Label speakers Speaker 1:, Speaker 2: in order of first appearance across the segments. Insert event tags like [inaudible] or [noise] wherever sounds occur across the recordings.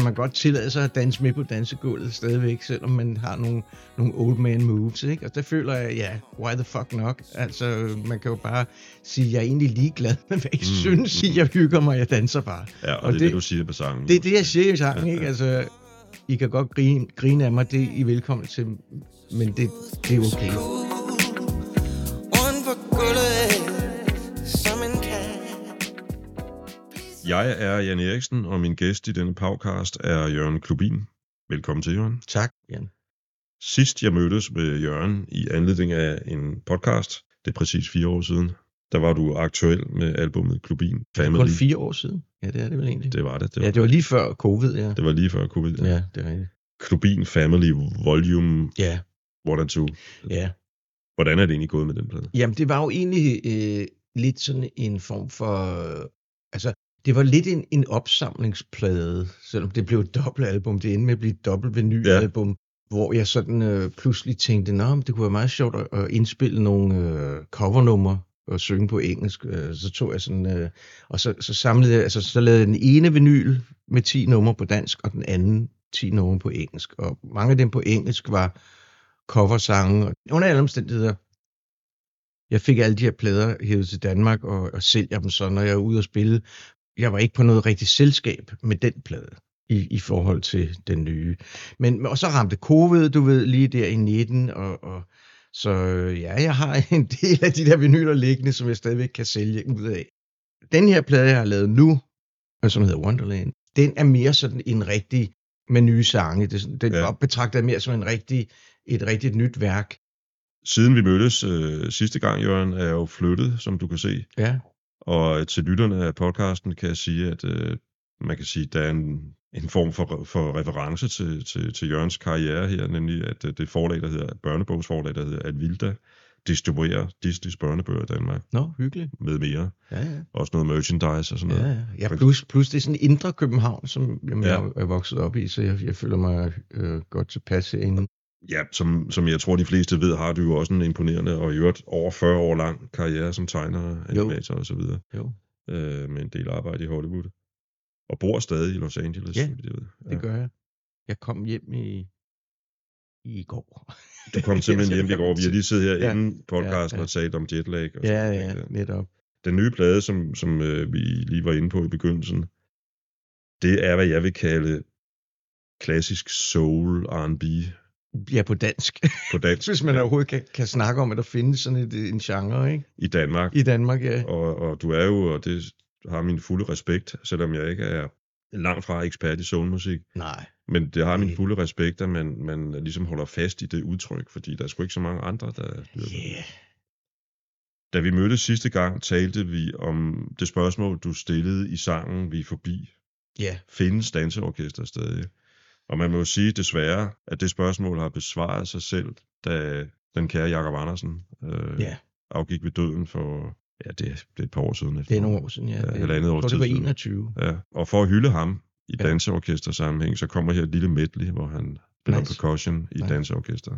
Speaker 1: kan man godt tillade sig at danse med på dansegulvet stadigvæk, selvom man har nogle, nogle old man moves, ikke? Og der føler jeg, ja, why the fuck nok? Altså, man kan jo bare sige, jeg er egentlig ligeglad med, hvad I mm. synes, I, jeg hygger mig, jeg danser bare.
Speaker 2: Ja, og, og det er det, det, du siger på sangen.
Speaker 1: Det er det, jeg siger i sangen, ikke? Altså, I kan godt grine, grine af mig, det er I velkommen til, men det, det er okay.
Speaker 2: Jeg er Jan Eriksen, og min gæst i denne podcast er Jørgen Klubin. Velkommen til, Jørgen.
Speaker 1: Tak, Jan.
Speaker 2: Sidst jeg mødtes med Jørgen i anledning af en podcast, det er præcis fire år siden, der var du aktuel med albumet Klubin
Speaker 1: Family. Det er kun fire år siden. Ja, det er det vel egentlig.
Speaker 2: Det var det. det var
Speaker 1: ja, det var lige før covid, ja.
Speaker 2: Det var lige før covid,
Speaker 1: ja. Ja, det er rigtigt.
Speaker 2: Klubin Family Volume
Speaker 1: ja.
Speaker 2: One and Two.
Speaker 1: Ja.
Speaker 2: Hvordan er det egentlig gået med den plade?
Speaker 1: Jamen, det var jo egentlig øh, lidt sådan en form for... Øh, altså, det var lidt en, en opsamlingsplade, selvom det blev et dobbeltalbum. Det endte med at blive et dobbelt vinylalbum, ja. hvor jeg sådan øh, pludselig tænkte, at det kunne være meget sjovt at, at indspille nogle øh, covernumre og synge på engelsk. Øh, så tog jeg sådan, øh, og så, så samlede jeg, altså så lavede jeg den ene vinyl med 10 numre på dansk, og den anden 10 numre på engelsk. Og mange af dem på engelsk var coversange. Under alle omstændigheder, jeg fik alle de her plader hævet til Danmark og, og sælger dem så, når jeg er ude og spille jeg var ikke på noget rigtigt selskab med den plade i, i forhold til den nye. Men og så ramte covid, du ved, lige der i 19, og, og så ja, jeg har [laughs] en del af de der vinyler liggende, som jeg stadigvæk kan sælge ud af. Den her plade, jeg har lavet nu, som hedder Wonderland, den er mere sådan en rigtig med nye sange. Det, den ja. betragter jeg mere som en rigtig, et rigtigt nyt værk.
Speaker 2: Siden vi mødtes øh, sidste gang, Jørgen, er jeg jo flyttet, som du kan se.
Speaker 1: Ja.
Speaker 2: Og til lytterne af podcasten kan jeg sige, at øh, man kan sige, at der er en, en form for, for reference til, til, til Jørgens karriere her, nemlig at øh, det forlag, der hedder, børnebogsforlag, der hedder Alvilda, distribuerer Disneys børnebøger i Danmark.
Speaker 1: Nå, hyggeligt.
Speaker 2: Med mere.
Speaker 1: Ja, ja.
Speaker 2: Også noget merchandise og sådan noget.
Speaker 1: Ja, ja. ja plus, plus det er sådan indre København, som jamen, ja. jeg er vokset op i, så jeg, jeg føler mig øh, godt tilpas herinde.
Speaker 2: Ja, som, som jeg tror, de fleste ved, har du jo også en imponerende og i øvrigt over 40 år lang karriere som tegner, animator og så videre.
Speaker 1: Jo.
Speaker 2: Øh, med en del arbejde i Hollywood. Og bor stadig i Los Angeles.
Speaker 1: Ja, det, ved. ja. det gør jeg. Jeg kom hjem i, i går.
Speaker 2: Du kom [laughs] simpelthen hjem i går. Vi har lige siddet her ja, inden podcasten ja, ja. og talt om jetlag. Og
Speaker 1: ja, ja, netop.
Speaker 2: Den nye plade, som, som øh, vi lige var inde på i begyndelsen, det er, hvad jeg vil kalde klassisk soul R&B
Speaker 1: Ja, på dansk.
Speaker 2: På dansk. [laughs]
Speaker 1: Hvis man overhovedet kan, kan snakke om, at der findes sådan et, en genre, ikke?
Speaker 2: I Danmark.
Speaker 1: I Danmark, ja.
Speaker 2: Og, og du er jo, og det har min fulde respekt, selvom jeg ikke er langt fra ekspert i soulmusik.
Speaker 1: Nej.
Speaker 2: Men det har min fulde respekt, at man, man ligesom holder fast i det udtryk, fordi der er sgu ikke så mange andre, der...
Speaker 1: Yeah.
Speaker 2: Da vi mødtes sidste gang, talte vi om det spørgsmål, du stillede i sangen Vi er forbi.
Speaker 1: Ja. Yeah.
Speaker 2: Findes danseorkester stadig? Og man må jo sige desværre, at det spørgsmål har besvaret sig selv, da den kære Jakob Andersen øh,
Speaker 1: ja.
Speaker 2: afgik ved døden for, ja, det, det er et par år siden.
Speaker 1: Efter. Det er nogle år siden, ja. ja
Speaker 2: det, halvandet år
Speaker 1: det var 21.
Speaker 2: Ja, og for at hylde ham i ja. danseorkester sammenhæng, så kommer her et lille medley, hvor han spiller nice. percussion i nice. danseorkester.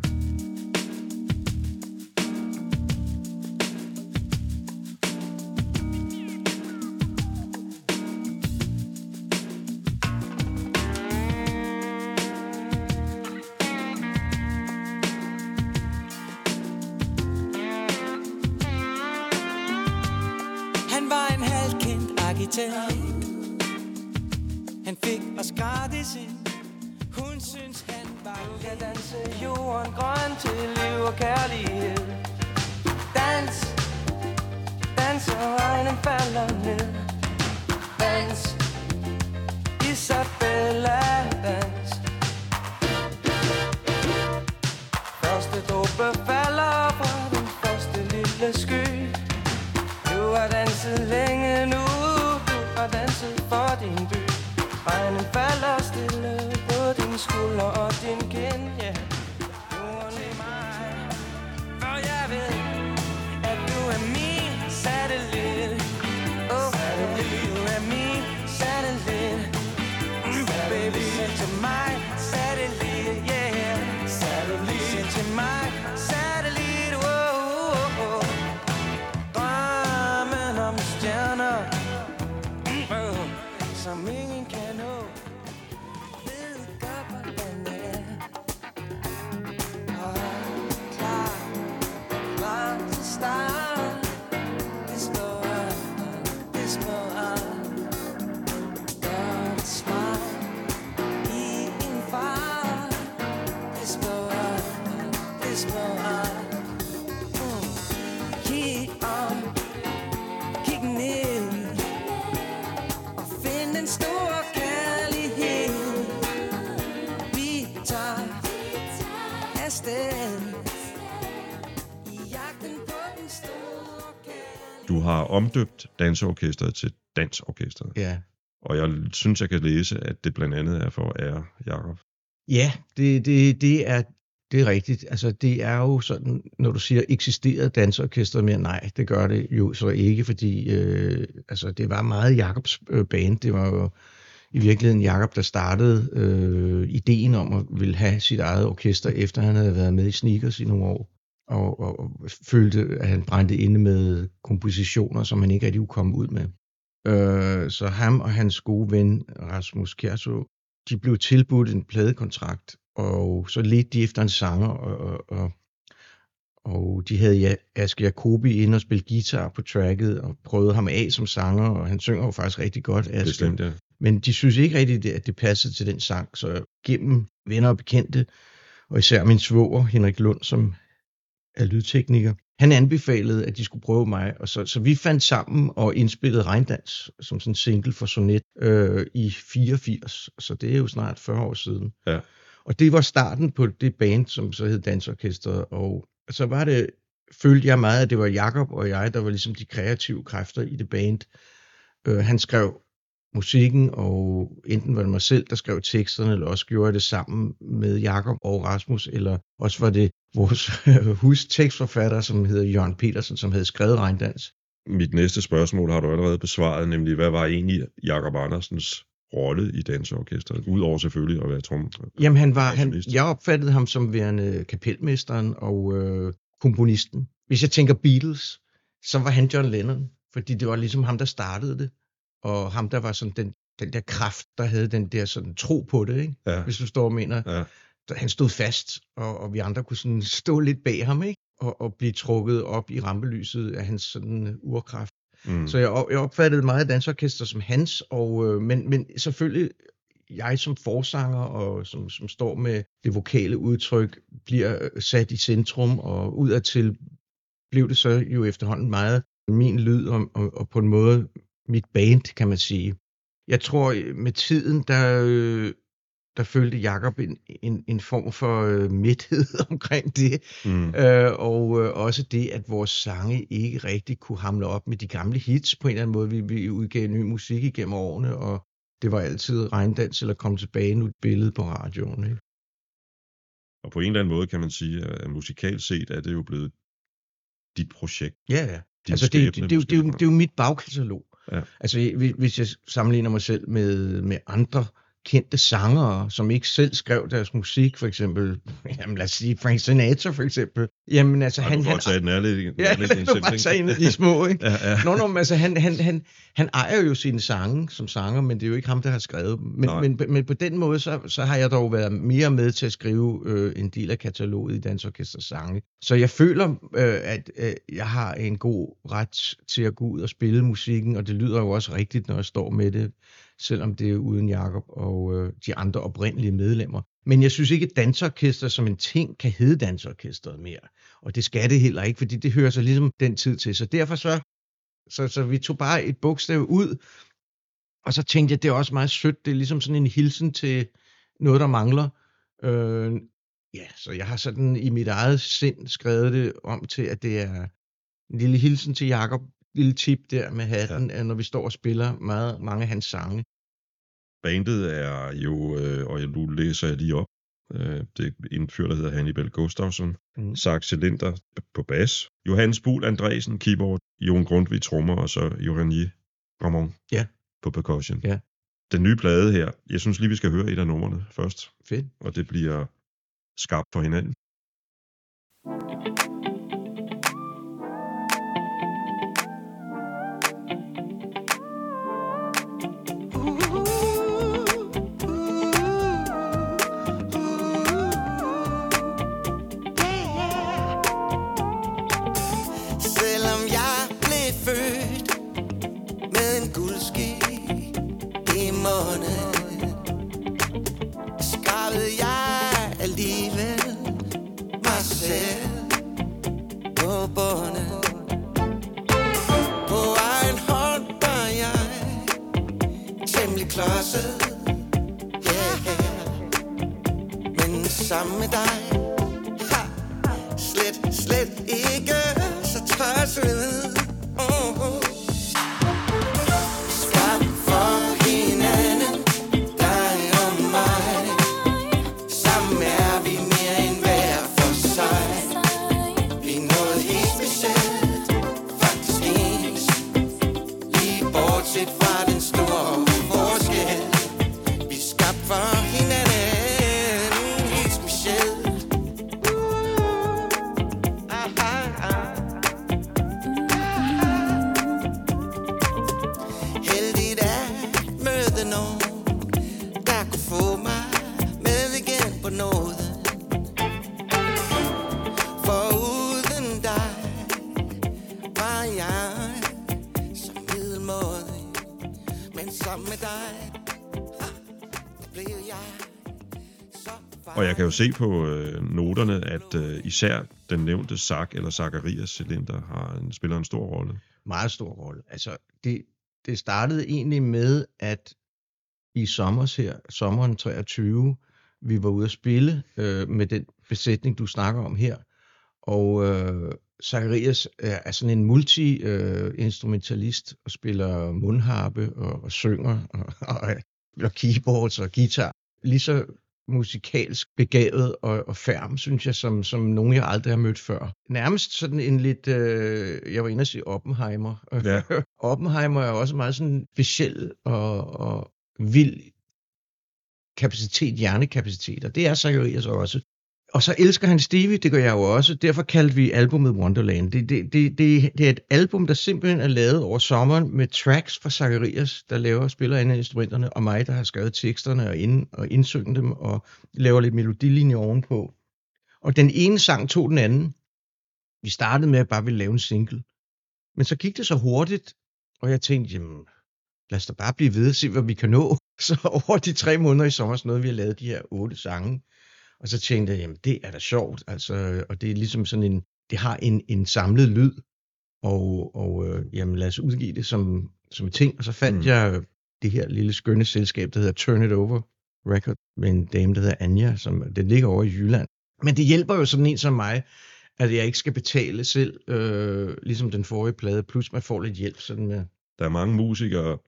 Speaker 2: Har omdøbt danseorkestret til dansorkestret.
Speaker 1: Ja.
Speaker 2: Og jeg synes, jeg kan læse, at det blandt andet er for ære Jakob.
Speaker 1: Ja, det, det, det, er, det er rigtigt. Altså, det er jo sådan, når du siger, eksisterede dansorkestret mere? Nej, det gør det jo så ikke, fordi øh, altså, det var meget Jakobs øh, band. Det var jo i virkeligheden Jakob, der startede øh, ideen om at ville have sit eget orkester, efter han havde været med i Sneakers i nogle år, og, og, og følte, at han brændte inde med kompositioner, som han ikke rigtig kunne komme ud med. Øh, så ham og hans gode ven Rasmus Kjærso, de blev tilbudt en pladekontrakt, og så ledte de efter en sanger, og, og, og de havde ja, Aske Jacobi ind og spille guitar på tracket, og prøvede ham af som sanger, og han synger jo faktisk rigtig godt, Aske.
Speaker 2: Bestemt, ja.
Speaker 1: Men de synes ikke rigtigt, at det passede til den sang, så gennem venner og bekendte, og især min svoger, Henrik Lund, som er lydtekniker, han anbefalede, at de skulle prøve mig, og så, så vi fandt sammen og indspillede Regndans som sådan en single for Sonet øh, i 84, så det er jo snart 40 år siden.
Speaker 2: Ja.
Speaker 1: Og det var starten på det band, som så hed Dansorkestret, og så var det, følte jeg meget, at det var Jakob og jeg, der var ligesom de kreative kræfter i det band. Øh, han skrev musikken, og enten var det mig selv, der skrev teksterne, eller også gjorde jeg det sammen med Jakob og Rasmus, eller også var det vores [laughs] hustekstforfatter, som hedder Jørgen Petersen, som havde skrevet Regndans.
Speaker 2: Mit næste spørgsmål har du allerede besvaret, nemlig hvad var egentlig Jakob Andersens rolle i danseorkestret, udover selvfølgelig at være trum.
Speaker 1: Jamen han var, han, jeg opfattede ham som værende kapelmesteren og øh, komponisten. Hvis jeg tænker Beatles, så var han John Lennon, fordi det var ligesom ham, der startede det og ham, der var sådan den, den der kraft, der havde den der sådan tro på det, ikke?
Speaker 2: Ja.
Speaker 1: hvis du står og mener.
Speaker 2: Ja.
Speaker 1: Han stod fast, og, og vi andre kunne sådan stå lidt bag ham, ikke? Og, og blive trukket op i rampelyset af hans sådan urkraft. Mm. Så jeg, jeg opfattede meget dansorkester som hans, og, øh, men, men selvfølgelig jeg som forsanger, og som, som står med det vokale udtryk, bliver sat i centrum, og udadtil blev det så jo efterhånden meget min lyd, og, og, og på en måde mit band, kan man sige. Jeg tror, øh, med tiden, der, øh, der følte Jakob en, en, en form for øh, midthed [laughs] omkring det. Mm. Øh, og øh, også det, at vores sange ikke rigtig kunne hamle op med de gamle hits på en eller anden måde. Vi, vi udgav ny musik igennem årene, og det var altid regndans eller kom tilbage nu et billede på radioen. Ikke?
Speaker 2: Og på en eller anden måde kan man sige, at musikalt set er det jo blevet dit projekt.
Speaker 1: Ja, ja. Altså det, det, det, det, det, er jo, det er jo mit bagkatalog. Ja. Altså hvis jeg sammenligner mig selv med, med andre kendte sangere, som ikke selv skrev deres musik, for eksempel, jamen lad os sige Frank Sinatra for eksempel. Jamen altså
Speaker 2: ja,
Speaker 1: han...
Speaker 2: han tage den ærlige,
Speaker 1: ja, du bare tage en af de små, ikke? ja, ja. Nå, nå, altså han, han, han, han ejer jo sine sange som sanger, men det er jo ikke ham, der har skrevet dem. Men, men, men på den måde, så, så har jeg dog været mere med til at skrive øh, en del af kataloget i Dansorkesters sange. Så jeg føler, øh, at øh, jeg har en god ret til at gå ud og spille musikken, og det lyder jo også rigtigt, når jeg står med det selvom det er uden Jakob og øh, de andre oprindelige medlemmer. Men jeg synes ikke, at dansorkester som en ting kan hedde dansorkestret mere. Og det skal det heller ikke, fordi det hører sig ligesom den tid til. Så derfor så, så, så vi tog bare et bogstav ud, og så tænkte jeg, det er også meget sødt. Det er ligesom sådan en hilsen til noget, der mangler. Øh, ja, så jeg har sådan i mit eget sind skrevet det om til, at det er en lille hilsen til Jakob, lille tip der med hatten, ja. når vi står og spiller meget, mange af hans sange.
Speaker 2: Bandet er jo, øh, og nu læser jeg lige op, øh, det er en fyr, der hedder Hannibal Gustafsson, mm. Sax Cylinder på bas, Johannes Buhl Andresen keyboard, Jon Grundtvig trommer, og så Johanni Ramon
Speaker 1: ja.
Speaker 2: på percussion.
Speaker 1: Ja.
Speaker 2: Den nye plade her, jeg synes lige, vi skal høre et af numrene først.
Speaker 1: Fedt.
Speaker 2: Og det bliver skarpt for hinanden.
Speaker 3: slet, slet
Speaker 2: shit Friday. Se på øh, noterne, at øh, især den nævnte Sak eller Zacharias cylinder har en, spiller en stor rolle.
Speaker 1: Meget stor rolle. Altså, det, det startede egentlig med, at i sommer her, sommeren 23, vi var ude at spille øh, med den besætning, du snakker om her. Og øh, Zacharias er, er sådan en multi-instrumentalist øh, og spiller mundharpe og, og synger og, [laughs] og, og keyboards og guitar. Lige så musikalsk begavet og, og færm, synes jeg, som, som nogen, jeg aldrig har mødt før. Nærmest sådan en lidt, øh, jeg var inde at sige Oppenheimer. Ja. [laughs] Oppenheimer er også meget sådan speciel og, og vild kapacitet, hjernekapacitet, og det er Zacharias også. Og så elsker han Stevie, det gør jeg jo også. Derfor kaldte vi albumet Wonderland. Det, det, det, det, det er et album, der simpelthen er lavet over sommeren med tracks fra Zacharias, der laver spiller andre instrumenterne, og mig, der har skrevet teksterne og, ind, og indsyngt dem og laver lidt melodilinje ovenpå. Og den ene sang tog den anden. Vi startede med at bare ville lave en single. Men så gik det så hurtigt, og jeg tænkte, jamen, lad os da bare blive ved og se, hvad vi kan nå. [laughs] Så over de tre måneder i sommer, så nåede vi at lave de her otte sange. Og så tænkte jeg, jamen det er da sjovt, altså, og det er ligesom sådan en, det har en, en samlet lyd, og, og øh, jamen lad os udgive det som, som en ting. Og så fandt mm. jeg det her lille skønne selskab, der hedder Turn It Over Record, med en dame, der hedder Anja, som den ligger over i Jylland. Men det hjælper jo sådan en som mig, at jeg ikke skal betale selv, øh, ligesom den forrige plade, plus man får lidt hjælp sådan med.
Speaker 2: Der er mange musikere,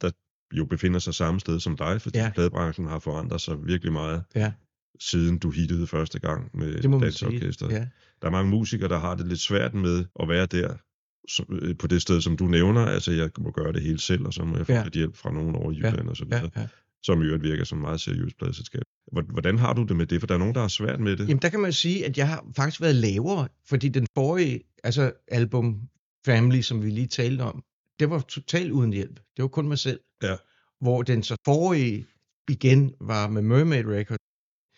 Speaker 2: der jo befinder sig samme sted som dig, fordi ja. pladebranchen har forandret sig virkelig meget. Ja siden du hittede første gang med dansorkestret. Ja. Der er mange musikere, der har det lidt svært med at være der øh, på det sted, som du nævner. Altså, jeg må gøre det helt selv, og så må jeg få ja. lidt hjælp fra nogen over i Jylland ja. og så videre. Ja, ja. Som i øvrigt virker som meget seriøst pladselskab. Hvordan har du det med det? For der er nogen, der har svært med det.
Speaker 1: Jamen, der kan man sige, at jeg har faktisk været lavere, fordi den forrige altså album, Family, som vi lige talte om, det var totalt uden hjælp. Det var kun mig selv. Ja. Hvor den så forrige igen var med Mermaid Records,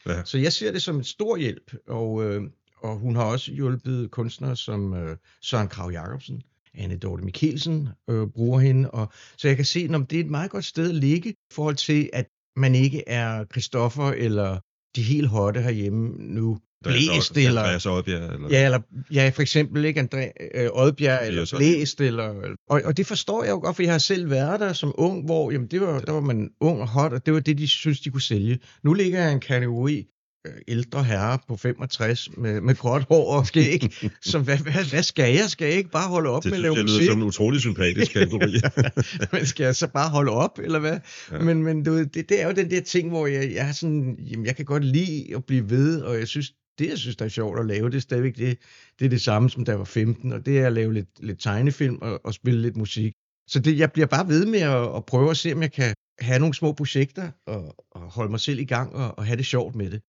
Speaker 1: Ja. Så jeg ser det som en stor hjælp, og, øh, og hun har også hjulpet kunstnere som øh, Søren Krav Jacobsen, Anne Dorte Mikkelsen øh, bruger hende, og, så jeg kan se, at det er et meget godt sted at ligge i forhold til, at man ikke er Christoffer eller de helt hotte herhjemme nu, Blæst eller...
Speaker 2: Andreas Oddbjerg, eller...
Speaker 1: Ja, eller, ja, for eksempel ikke André øh, Oddbjerg, eller Blæst, eller... Og, og det forstår jeg jo godt, for jeg har selv været der som ung, hvor jamen, det var, der var man ung og hot, og det var det, de synes, de kunne sælge. Nu ligger jeg i en kategori, øh, ældre herre på 65 med, med gråt hår og skæg. [laughs] så hvad, hvad, hvad skal jeg? Skal jeg ikke bare holde op
Speaker 2: det
Speaker 1: med at lave
Speaker 2: musik? Det lyder som en utrolig sympatisk [laughs] kategori. [laughs]
Speaker 1: men skal jeg så bare holde op, eller hvad? Ja. Men, men det, det er jo den der ting, hvor jeg, jeg, er sådan, jamen, jeg kan godt lide at blive ved, og jeg synes, det, jeg synes, der er sjovt at lave, det er stadigvæk det, det, er det samme, som da jeg var 15, og det er at lave lidt, lidt tegnefilm og, og spille lidt musik. Så det, jeg bliver bare ved med at, at prøve at se, om jeg kan have nogle små projekter og, og holde mig selv i gang og, og have det sjovt med det.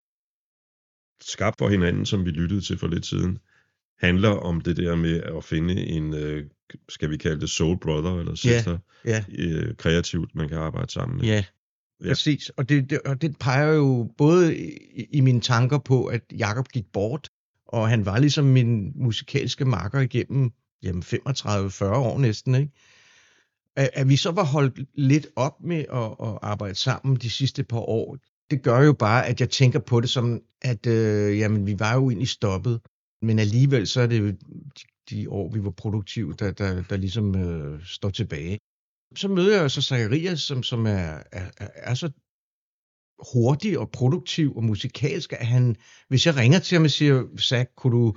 Speaker 2: Skab for hinanden, som vi lyttede til for lidt siden, handler om det der med at finde en, øh, skal vi kalde det soul brother eller sister, ja, ja. Øh, kreativt, man kan arbejde sammen med.
Speaker 1: Ja, Ja. Præcis, og det, det, og det peger jo både i, i mine tanker på, at Jakob gik bort, og han var ligesom min musikalske marker igennem jamen 35-40 år næsten, ikke? At, at vi så var holdt lidt op med at, at arbejde sammen de sidste par år, det gør jo bare, at jeg tænker på det som, at øh, jamen, vi var jo egentlig stoppet, men alligevel så er det jo de, de år, vi var produktive, der, der, der ligesom øh, står tilbage så møder jeg så Zacharias, som, som er, er, er så hurtig og produktiv og musikalsk, at han, hvis jeg ringer til ham og siger, Zach, kunne du,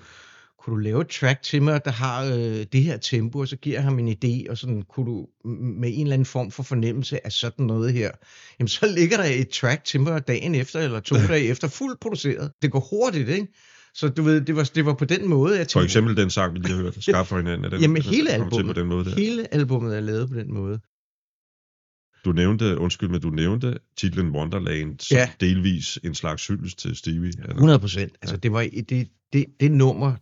Speaker 1: kunne du lave et track til mig, der har øh, det her tempo, og så giver jeg ham en idé, og sådan, kunne du med en eller anden form for fornemmelse af sådan noget her, jamen så ligger der et track til mig dagen efter, eller to [laughs] dage efter, fuldt produceret. Det går hurtigt, ikke? Så du ved, det var, det var på den måde, jeg tænkte...
Speaker 2: For eksempel den sang, vi lige har hørt, Skarp for hinanden, er den,
Speaker 1: Jamen hele albumet, på den måde der. hele albumet er lavet på den måde.
Speaker 2: Du nævnte, undskyld, men du nævnte titlen Wonderland som ja. delvis en slags hyldest til Stevie.
Speaker 1: Eller? 100 procent. Altså, ja. det var det, det, det nummer,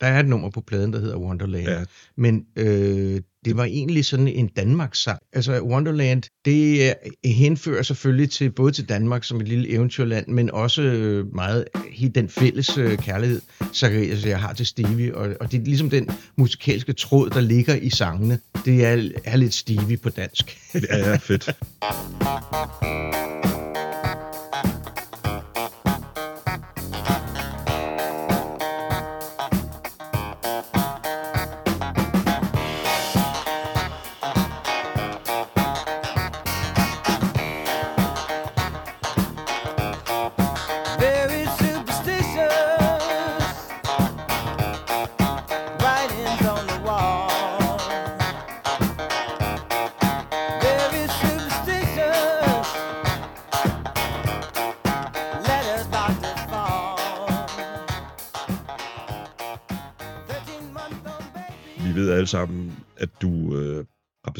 Speaker 1: der er et nummer på pladen, der hedder Wonderland. Ja. Men øh, det var egentlig sådan en Danmark-sang. Altså Wonderland, det henfører selvfølgelig til både til Danmark som et lille eventyrland, men også øh, meget helt den fælles øh, kærlighed, Zacharias jeg har til Stevie. Og, og det er ligesom den musikalske tråd, der ligger i sangene. Det er, er lidt Stevie på dansk.
Speaker 3: ja, ja, fedt. [laughs]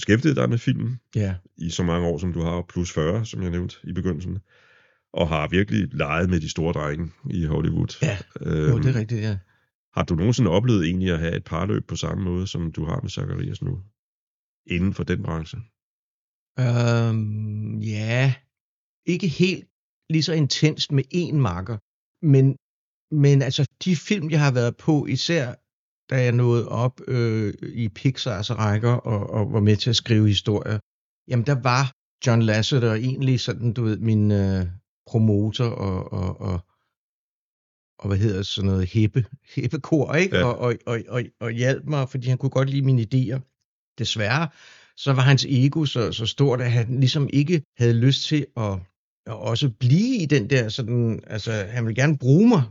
Speaker 3: beskæftiget dig med film
Speaker 1: ja.
Speaker 3: i så mange år, som du har, plus 40, som jeg nævnte i begyndelsen, og har virkelig leget med de store drenge i Hollywood.
Speaker 1: Ja, øhm, jo, det er rigtigt, ja.
Speaker 3: Har du nogensinde oplevet egentlig at have et parløb på samme måde, som du har med Zacharias nu, inden for den branche?
Speaker 1: Øhm, ja, ikke helt lige så intenst med én marker, men, men altså de film, jeg har været på, især da jeg nåede op øh, i Pixars rækker og, og var med til at skrive historier, jamen der var John Lasseter egentlig sådan, du ved, min øh, promotor og, og, og, og hvad hedder sådan noget, hæppe, hæppekor, ikke? Ja. Og, og, og, og, og hjalp mig, fordi han kunne godt lide mine idéer. Desværre, så var hans ego så, så stort, at han ligesom ikke havde lyst til at, at også blive i den der sådan, altså han ville gerne bruge mig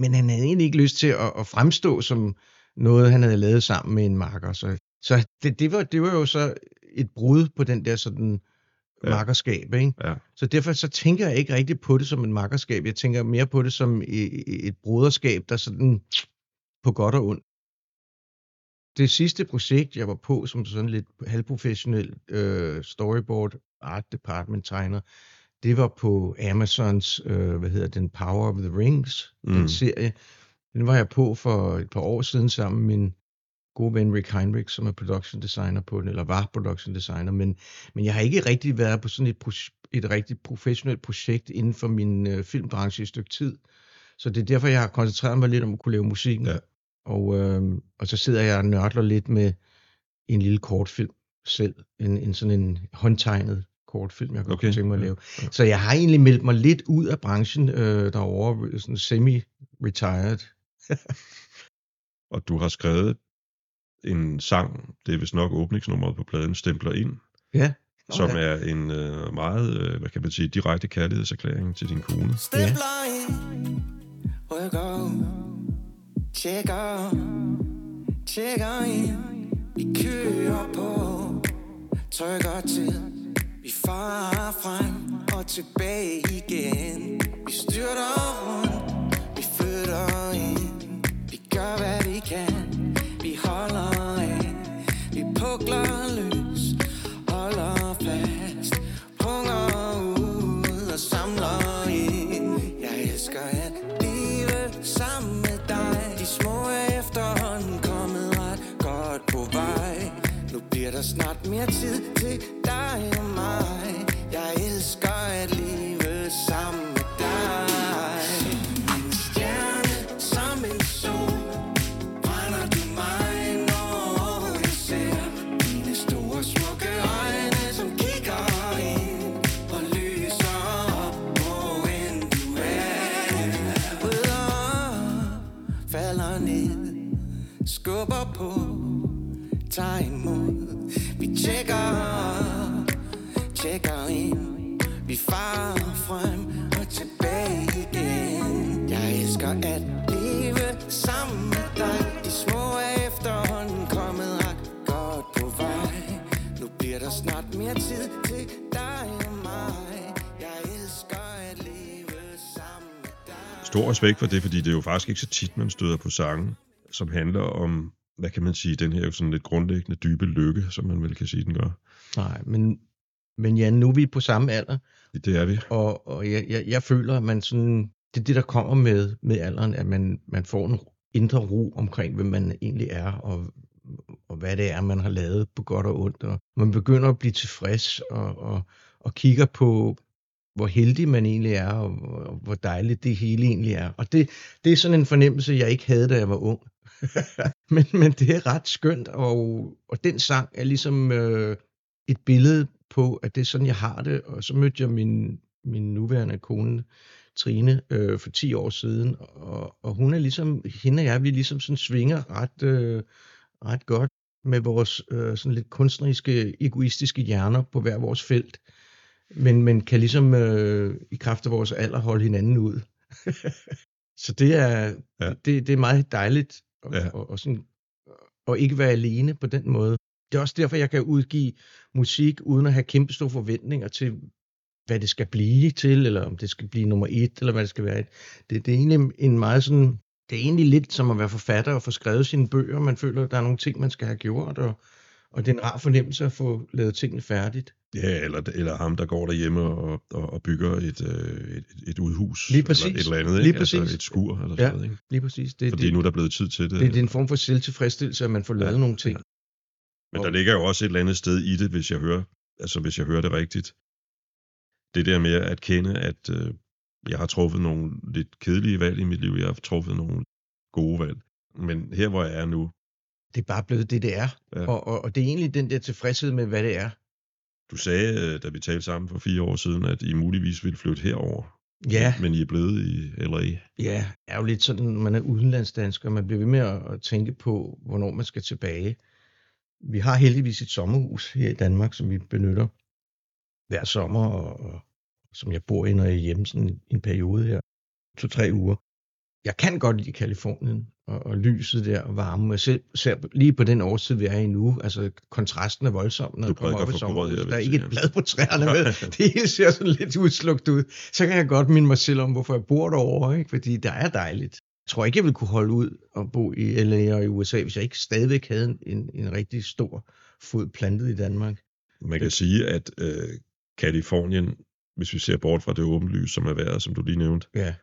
Speaker 1: men han havde egentlig ikke lyst til at, at fremstå som noget, han havde lavet sammen med en marker. Så, så det, det, var, det var jo så et brud på den der sådan ja. markerskab. Ikke?
Speaker 3: Ja.
Speaker 1: Så derfor så tænker jeg ikke rigtig på det som en markerskab. Jeg tænker mere på det som et, et broderskab, der sådan på godt og ondt. Det sidste projekt, jeg var på som sådan lidt halvprofessionel øh, storyboard art department tegner, det var på Amazons, øh, hvad hedder den, Power of the Rings, mm. den serie. Den var jeg på for et par år siden sammen med min gode ven Rick Heinrich, som er production designer på den, eller var production designer, men, men jeg har ikke rigtig været på sådan et, et rigtig professionelt projekt inden for min øh, filmbranche i et stykke tid. Så det er derfor, jeg har koncentreret mig lidt om at kunne lave musikken. Ja. Og, øh, og så sidder jeg og nørder lidt med en lille kortfilm selv, en, en sådan en håndtegnet kortfilm, jeg kunne okay. tænke mig at lave. Ja, ja. Så jeg har egentlig meldt mig lidt ud af branchen øh, derovre, sådan semi-retired. [laughs]
Speaker 3: og du har skrevet en sang, det er vist nok åbningsnummeret på pladen, Stempler ind.
Speaker 1: Ja.
Speaker 3: Okay. Som er en øh, meget, øh, hvad kan man sige, direkte kærlighedserklæring til din kone. Stempler ind, rykker, tjekker, tjekker ind, vi kører på, trykker til, farer frem og tilbage igen. Vi styrter rundt, vi flytter ind. Vi gør hvad vi kan, vi holder af. Vi pukler løs, holder fast. Punger ud og samler ind. Jeg elsker at leve sammen med dig. De små er efterhånden kommet ret godt på vej. Nu bliver der snart mere tid til dig mig. Jeg elsker at leve sammen med dig. En stjerne som en sol. Brænder du mig, når jeg ser Dine store smukke øjne, som kigger ind Og lyser op, hvor end du er Falder ned, skubber på, tager imod Stor respekt for det, fordi det er jo faktisk ikke så tit, man støder på sange, som handler om hvad kan man sige, den her sådan lidt grundlæggende dybe lykke, som man vel kan sige, den gør.
Speaker 1: Nej, men men ja, nu er vi på samme alder.
Speaker 3: Det er vi.
Speaker 1: Og, og jeg, jeg, jeg føler, at man sådan, det er det, der kommer med, med alderen, at man, man får en, indre ro omkring, hvem man egentlig er, og, og hvad det er, man har lavet på godt og ondt. Og man begynder at blive tilfreds og, og, og kigger på, hvor heldig man egentlig er, og, og hvor dejligt det hele egentlig er. Og det, det er sådan en fornemmelse, jeg ikke havde, da jeg var ung. [laughs] men, men det er ret skønt, og, og den sang er ligesom øh, et billede på, at det er sådan, jeg har det. Og så mødte jeg min, min nuværende kone, Trine, øh, for 10 år siden, og, og hun er ligesom, hende og jeg, vi ligesom sådan svinger ret, øh, ret godt med vores øh, sådan lidt kunstneriske, egoistiske hjerner på hver vores felt, men, men kan ligesom øh, i kraft af vores alder holde hinanden ud. [laughs] Så det er, ja. det, det er meget dejligt og, ja. og, og, sådan, og ikke være alene på den måde. Det er også derfor, jeg kan udgive musik uden at have kæmpe store forventninger til, hvad det skal blive til, eller om det skal blive nummer et, eller hvad det skal være. Det, det er egentlig en meget sådan, det er egentlig lidt som at være forfatter og få skrevet sine bøger. Man føler, at der er nogle ting, man skal have gjort, og, og det er en rar fornemmelse at få lavet tingene færdigt.
Speaker 2: Ja, eller, eller ham, der går derhjemme og, og, og bygger et, øh, et, et udhus.
Speaker 1: Lige præcis.
Speaker 2: Eller et eller andet, ikke?
Speaker 1: Lige præcis. Altså
Speaker 2: et skur eller
Speaker 1: ja,
Speaker 2: sådan noget. Ikke?
Speaker 1: lige præcis. Det,
Speaker 2: Fordi
Speaker 1: det,
Speaker 2: nu er der blevet tid til det.
Speaker 1: Det, det er en form for selvtilfredsstillelse, at man får lavet ja, nogle ting. Ja.
Speaker 2: Men der ligger jo også et eller andet sted i det, hvis jeg hører, altså hvis jeg hører det rigtigt. Det der med at kende, at øh, jeg har truffet nogle lidt kedelige valg i mit liv, jeg har truffet nogle gode valg. Men her, hvor jeg er nu...
Speaker 1: Det er bare blevet det, det er. Ja. Og, og, og det er egentlig den der tilfredshed med, hvad det er.
Speaker 2: Du sagde, øh, da vi talte sammen for fire år siden, at I muligvis ville flytte herover.
Speaker 1: Ja.
Speaker 2: Men I er blevet i LA.
Speaker 1: Ja, er jo lidt sådan, man er udenlandsdansker, man bliver ved med at tænke på, hvornår man skal tilbage. Vi har heldigvis et sommerhus her i Danmark, som vi benytter hver sommer, og, og som jeg bor i, når jeg er hjemme sådan en periode her, to-tre uger. Jeg kan godt lide Kalifornien, og, og lyset der, og varme. Jeg ser, ser lige på den årstid, vi er i nu, altså kontrasten er voldsom, når
Speaker 2: du
Speaker 1: kommer op i sommer.
Speaker 2: Her,
Speaker 1: der er ikke et blad på træerne med. [laughs] det hele ser sådan lidt udslugt ud. Så kan jeg godt minde mig selv om, hvorfor jeg bor derovre, ikke? fordi der er dejligt. Jeg tror ikke, jeg ville kunne holde ud og bo i LA og i USA, hvis jeg ikke stadigvæk havde en, en rigtig stor fod plantet i Danmark.
Speaker 2: Man kan det. sige, at øh, Kalifornien, hvis vi ser bort fra det åbenlys, som er været, som du lige nævnte,
Speaker 1: ja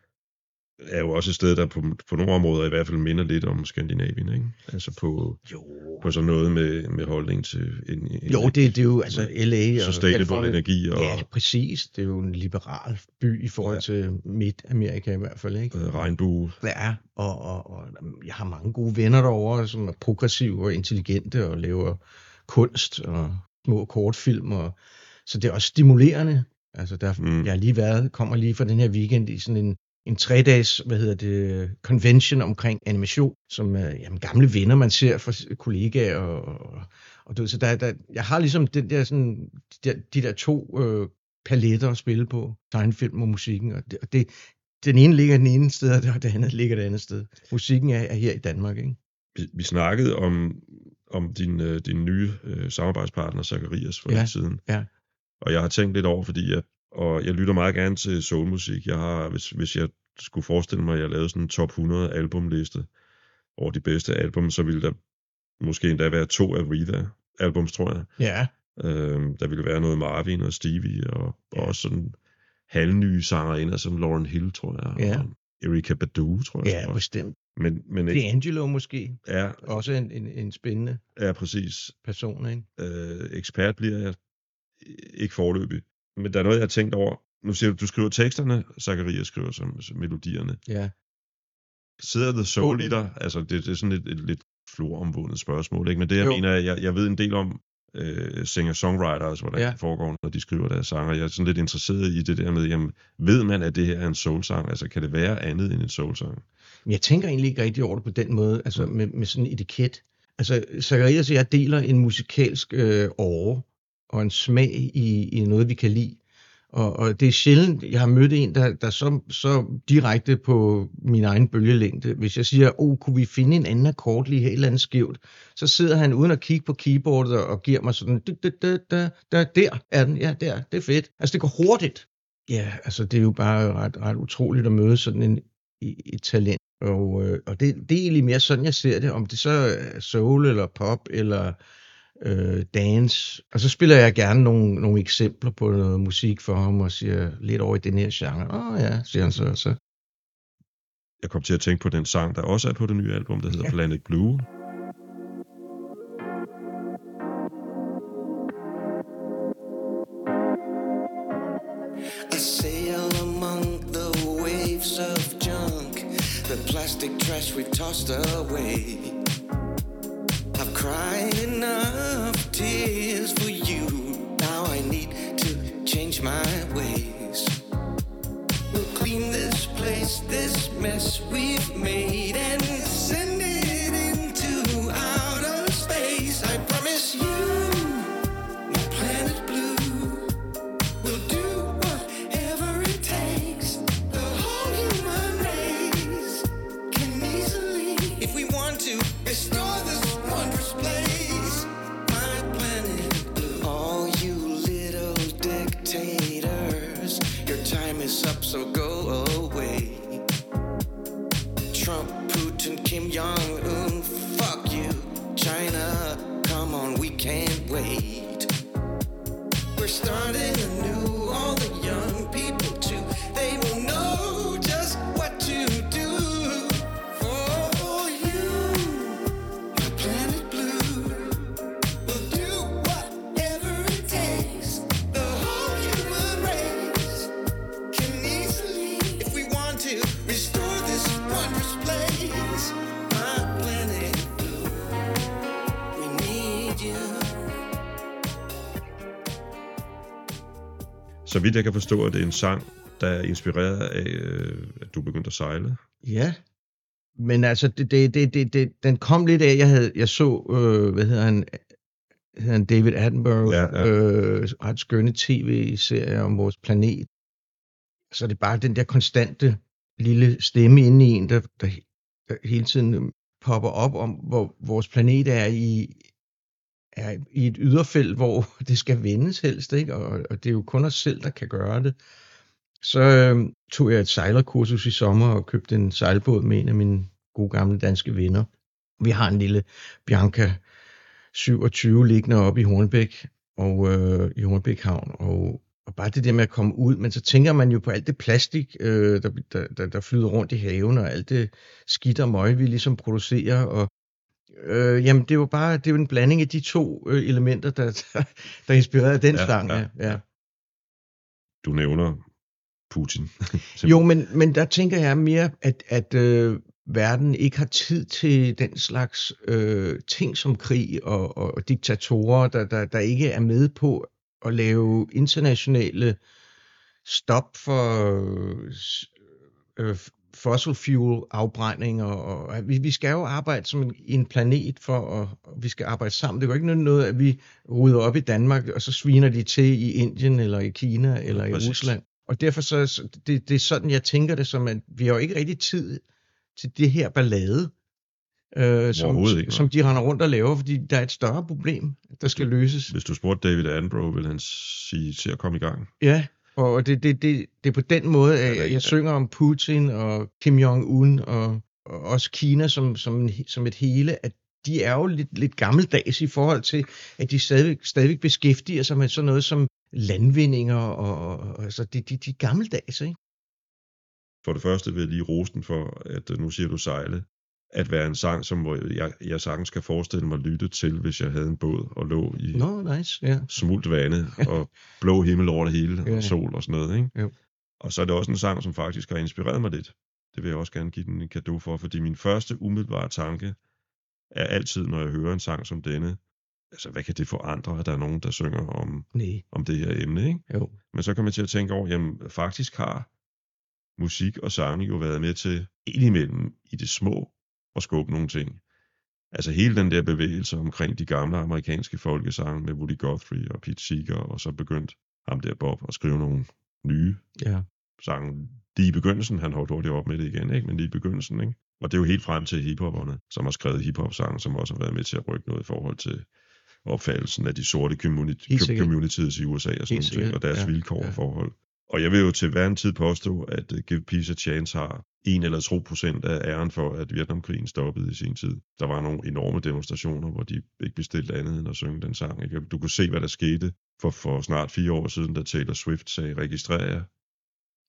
Speaker 2: er jo også et sted, der på, på nogle områder i hvert fald minder lidt om Skandinavien, ikke? Altså på,
Speaker 1: jo.
Speaker 2: på sådan noget med, med holdning til... En, en
Speaker 1: jo, det, det er jo altså LA
Speaker 2: og Sustainable energi. Og,
Speaker 1: ja, præcis. Det er jo en liberal by i forhold ja. til Midt-Amerika i hvert fald, ikke?
Speaker 2: Øh, regnbue.
Speaker 1: Ja, og, og, og jeg har mange gode venner derovre, som er progressive og intelligente og laver kunst og små kortfilm. Og, så det er også stimulerende. Altså, der, mm. jeg har lige været, kommer lige fra den her weekend i sådan en en tre-dages, hvad hedder det, convention omkring animation, som er jamen, gamle venner, man ser fra kollegaer, og, og, og du, så der, der, jeg har ligesom den der, sådan, de, der, de der to øh, paletter at spille på, tegnefilm og musikken, og det, og det, den ene ligger den ene sted, og det andet ligger det andet sted. Musikken er, er her i Danmark, ikke?
Speaker 2: Vi, vi snakkede om, om din, øh, din nye øh, samarbejdspartner, Zacharias, for ja, lidt siden.
Speaker 1: Ja.
Speaker 2: Og jeg har tænkt lidt over, fordi jeg og jeg lytter meget gerne til soulmusik. Jeg har, hvis, hvis jeg skulle forestille mig, at jeg lavede sådan en top 100 albumliste over de bedste album, så ville der måske endda være to Aretha albums, tror jeg.
Speaker 1: Ja.
Speaker 2: Øhm, der ville være noget Marvin og Stevie, og, ja. og også sådan halvnye sangerinder som Lauren Hill, tror jeg.
Speaker 1: Ja.
Speaker 2: Og Erika Badu, tror jeg.
Speaker 1: Ja, bestemt.
Speaker 2: Men, men
Speaker 1: ikke, Angelo måske.
Speaker 2: Ja.
Speaker 1: Også en, en, en spændende
Speaker 2: ja, præcis.
Speaker 1: person, ikke?
Speaker 2: Øh, ekspert bliver jeg ikke forløbig. Men der er noget, jeg har tænkt over. Nu siger du, du skriver teksterne, Zacharias skriver som, som melodierne.
Speaker 1: Ja.
Speaker 2: Sidder The Soul i dig? Altså, det, det er sådan et, et lidt floromvundet spørgsmål, ikke? Men det, jeg jo. mener, jeg, jeg ved en del om øh, singer-songwriters, hvordan ja. det foregår, når de skriver deres sanger. Jeg er sådan lidt interesseret i det der med, jamen, ved man, at det her er en soul-sang? Altså, kan det være andet end en soul-sang?
Speaker 1: Jeg tænker egentlig ikke rigtig over det på den måde, altså med, med sådan en etiket. Altså, Zacharias og jeg deler en musikalsk øh, åre, og en smag i, i noget, vi kan lide. Og, og det er sjældent, jeg har mødt en, der, der så, så direkte på min egen bølgelængde. Hvis jeg siger, oh, kunne vi finde en anden akkord lige her, et eller andet skævt, så sidder han uden at kigge på keyboardet og giver mig sådan, da, da, da, da, da, der er den, ja, der, det er fedt. Altså, det går hurtigt. Ja, altså, det er jo bare ret, ret utroligt at møde sådan en, et talent. Og, øh, og det, det er egentlig mere sådan, jeg ser det, om det så er soul eller pop eller øh, dance. Og så spiller jeg gerne nogle, nogle eksempler på noget musik for ham, og siger lidt over i den her genre. Åh oh, ja, siger han så. så
Speaker 2: Jeg kom til at tænke på den sang, der også er på det nye album, der hedder ja. Planet Blue.
Speaker 3: plastic trash we've tossed away. I've cried change my ways. We'll clean this place, this mess we've made, and send it into outer space. I promise you, my planet blue. We'll do whatever it takes. The whole human race can easily, if we want to, restore. started Så vidt jeg kan forstå, at det er en sang, der er inspireret af, øh, at du begyndte at sejle.
Speaker 1: Ja, men altså, det, det, det, det, det, den kom lidt af, jeg, havde, jeg så, øh, hvad hedder han, hedder han David Attenborough, ja, ja. Øh, ret skønne tv-serie om vores planet. Så det er bare den der konstante lille stemme inde i en, der, der, der hele tiden popper op om, hvor vores planet er i, er i et yderfelt, hvor [laughs] det skal vendes helst, ikke? Og, og det er jo kun os selv, der kan gøre det. Så øh, tog jeg et sejlerkursus i sommer og købte en sejlbåd med en af mine gode gamle danske venner. Vi har en lille Bianca 27 liggende oppe i Hornbæk, og øh, i Hornbæk Havn, og, og bare det der med at komme ud, men så tænker man jo på alt det plastik, øh, der, der, der flyder rundt i haven, og alt det skidt og møg, vi ligesom producerer, og Øh, jamen, det var bare det var en blanding af de to øh, elementer, der, der, der inspirerede den ja, sang. Ja, ja.
Speaker 2: Du nævner Putin. [laughs]
Speaker 1: jo, men, men der tænker jeg mere, at, at øh, verden ikke har tid til den slags øh, ting som krig og, og, og diktatorer, der, der, der ikke er med på at lave internationale stop for øh, fossil fuel afbrænding, og, og vi, vi skal jo arbejde som en, en planet for, at og vi skal arbejde sammen. Det går ikke noget, at vi rydder op i Danmark, og så sviner de til i Indien, eller i Kina, eller ja, i. Rusland. Og derfor så, det, det er sådan, jeg tænker det, som at vi har jo ikke rigtig tid til det her ballade, øh, som, ikke, som de render rundt og laver, fordi der er et større problem, der skal løses.
Speaker 2: Hvis du spurgte David Attenborough, vil han sige, til at komme i gang.
Speaker 1: Ja, og det, det, det, det er på den måde, at jeg, jeg synger om Putin og Kim Jong-un og, og også Kina som, som, som et hele, at de er jo lidt, lidt gammeldags i forhold til, at de stadig, stadig beskæftiger sig med sådan noget som landvindinger, og, og altså de, de, de gammeldags, ikke?
Speaker 2: For det første vil jeg lige rose den for, at nu siger du sejle at være en sang, som jeg, jeg sagtens kan forestille mig at lytte til, hvis jeg havde en båd og lå i
Speaker 1: no, nice. yeah.
Speaker 2: smult vande og blå himmel over det hele, yeah. og sol og sådan noget. Ikke? Yeah. Og så er det også en sang, som faktisk har inspireret mig lidt. Det vil jeg også gerne give den en gave for, fordi min første umiddelbare tanke er altid, når jeg hører en sang som denne, altså hvad kan det forandre, at der er nogen, der synger om, nee. om det her emne, ikke? Jo. Men så kommer jeg til at tænke over, jamen faktisk har musik og sang jo været med til indimellem i det små at skubbe nogle ting. Altså hele den der bevægelse omkring de gamle amerikanske folkesange med Woody Guthrie og Pete Seeger, og så begyndt ham der Bob at skrive nogle nye ja. sange. De i begyndelsen, han holdt hurtigt op med det igen, ikke? men lige i begyndelsen. Ikke? Og det er jo helt frem til hiphoperne, som har skrevet hiphop-sange, som også har været med til at rykke noget i forhold til opfattelsen af de sorte community, communities i USA og sådan noget, og deres ja, vilkår ja. og forhold. Og jeg vil jo til hver en tid påstå, at uh, Give Peace a Chance har 1 eller 2 procent af æren for, at Vietnamkrigen stoppede i sin tid. Der var nogle enorme demonstrationer, hvor de ikke bestilte andet end at synge den sang. Ikke? Du kunne se, hvad der skete for, for snart fire år siden, da Taylor Swift sagde, registrer jer.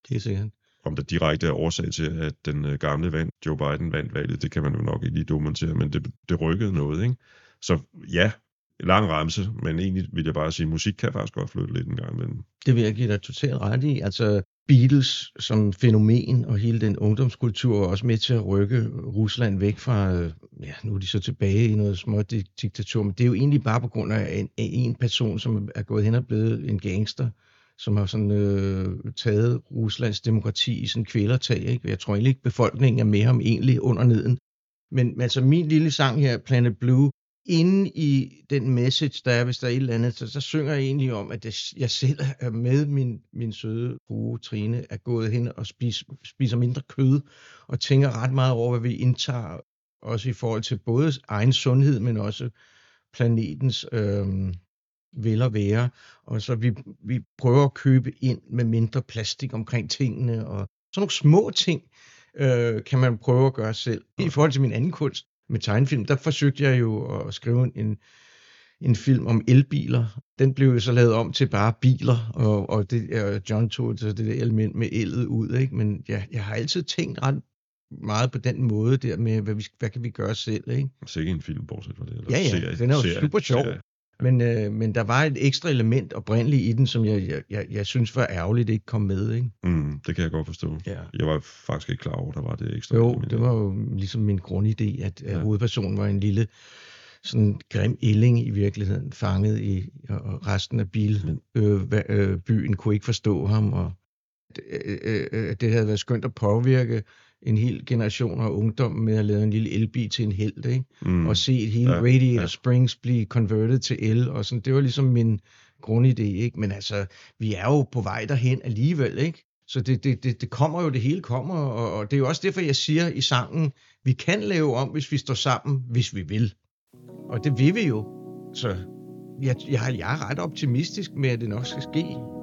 Speaker 1: Det er sikkert.
Speaker 2: Om der direkte er årsag til, at den øh, gamle vand, Joe Biden vandt valget, det kan man jo nok ikke lige dokumentere, men det, det rykkede noget, ikke? Så ja, lang ramse, men egentlig vil jeg bare sige, at musik kan faktisk godt flytte lidt en gang imellem.
Speaker 1: Det vil jeg give dig totalt ret i. Altså Beatles som fænomen og hele den ungdomskultur er også med til at rykke Rusland væk fra, øh, ja, nu er de så tilbage i noget småt diktatur, men det er jo egentlig bare på grund af en, en person, som er gået hen og blevet en gangster, som har sådan øh, taget Ruslands demokrati i sådan kvælertag. Ikke? Jeg tror egentlig ikke, befolkningen er med ham egentlig under neden. Men altså min lille sang her, Planet Blue, inde i den message, der er, hvis der er et eller andet, så, så synger jeg egentlig om, at jeg selv er med min, min søde frue Trine, er gået hen og spis, spiser mindre kød, og tænker ret meget over, hvad vi indtager, også i forhold til både egen sundhed, men også planetens øh, vel og være. Og så vi, vi prøver at købe ind med mindre plastik omkring tingene, og sådan nogle små ting, øh, kan man prøve at gøre selv. I forhold til min anden kunst, med tegnefilm, der forsøgte jeg jo at skrive en, en film om elbiler. Den blev jo så lavet om til bare biler, og, og det, John tog så det der element med eldet ud. Ikke? Men jeg, jeg har altid tænkt ret meget på den måde der med, hvad, vi, hvad kan vi gøre selv. Ikke?
Speaker 2: Så ikke en film, bortset fra det? Eller
Speaker 1: ja, ja, serie, den er jo serie, super sjov. Serie. Men, øh, men der var et ekstra element oprindeligt i den, som jeg, jeg, jeg, jeg synes var ærgerligt, det ikke kom med. Ikke?
Speaker 2: Mm, det kan jeg godt forstå. Ja. Jeg var faktisk ikke klar over, der var det ekstra
Speaker 1: Jo,
Speaker 2: element.
Speaker 1: det var jo ligesom min grundidé, at, ja. hovedpersonen var en lille sådan grim illing i virkeligheden, fanget i, og resten af bil, øh, øh, byen kunne ikke forstå ham, og øh, øh, øh, det havde været skønt at påvirke en hel generation af ungdom med at lave en lille elbil til en held, ikke? Mm. og se et hele ja, Radiator ja. Springs blive converted til el, og sådan, det var ligesom min grundidé, ikke? men altså, vi er jo på vej derhen alligevel, ikke? Så det, det, det, det kommer jo, det hele kommer, og, og det er jo også derfor, jeg siger i sangen, vi kan lave om, hvis vi står sammen, hvis vi vil. Og det vil vi jo. Så jeg, jeg, jeg er ret optimistisk med, at det nok skal ske.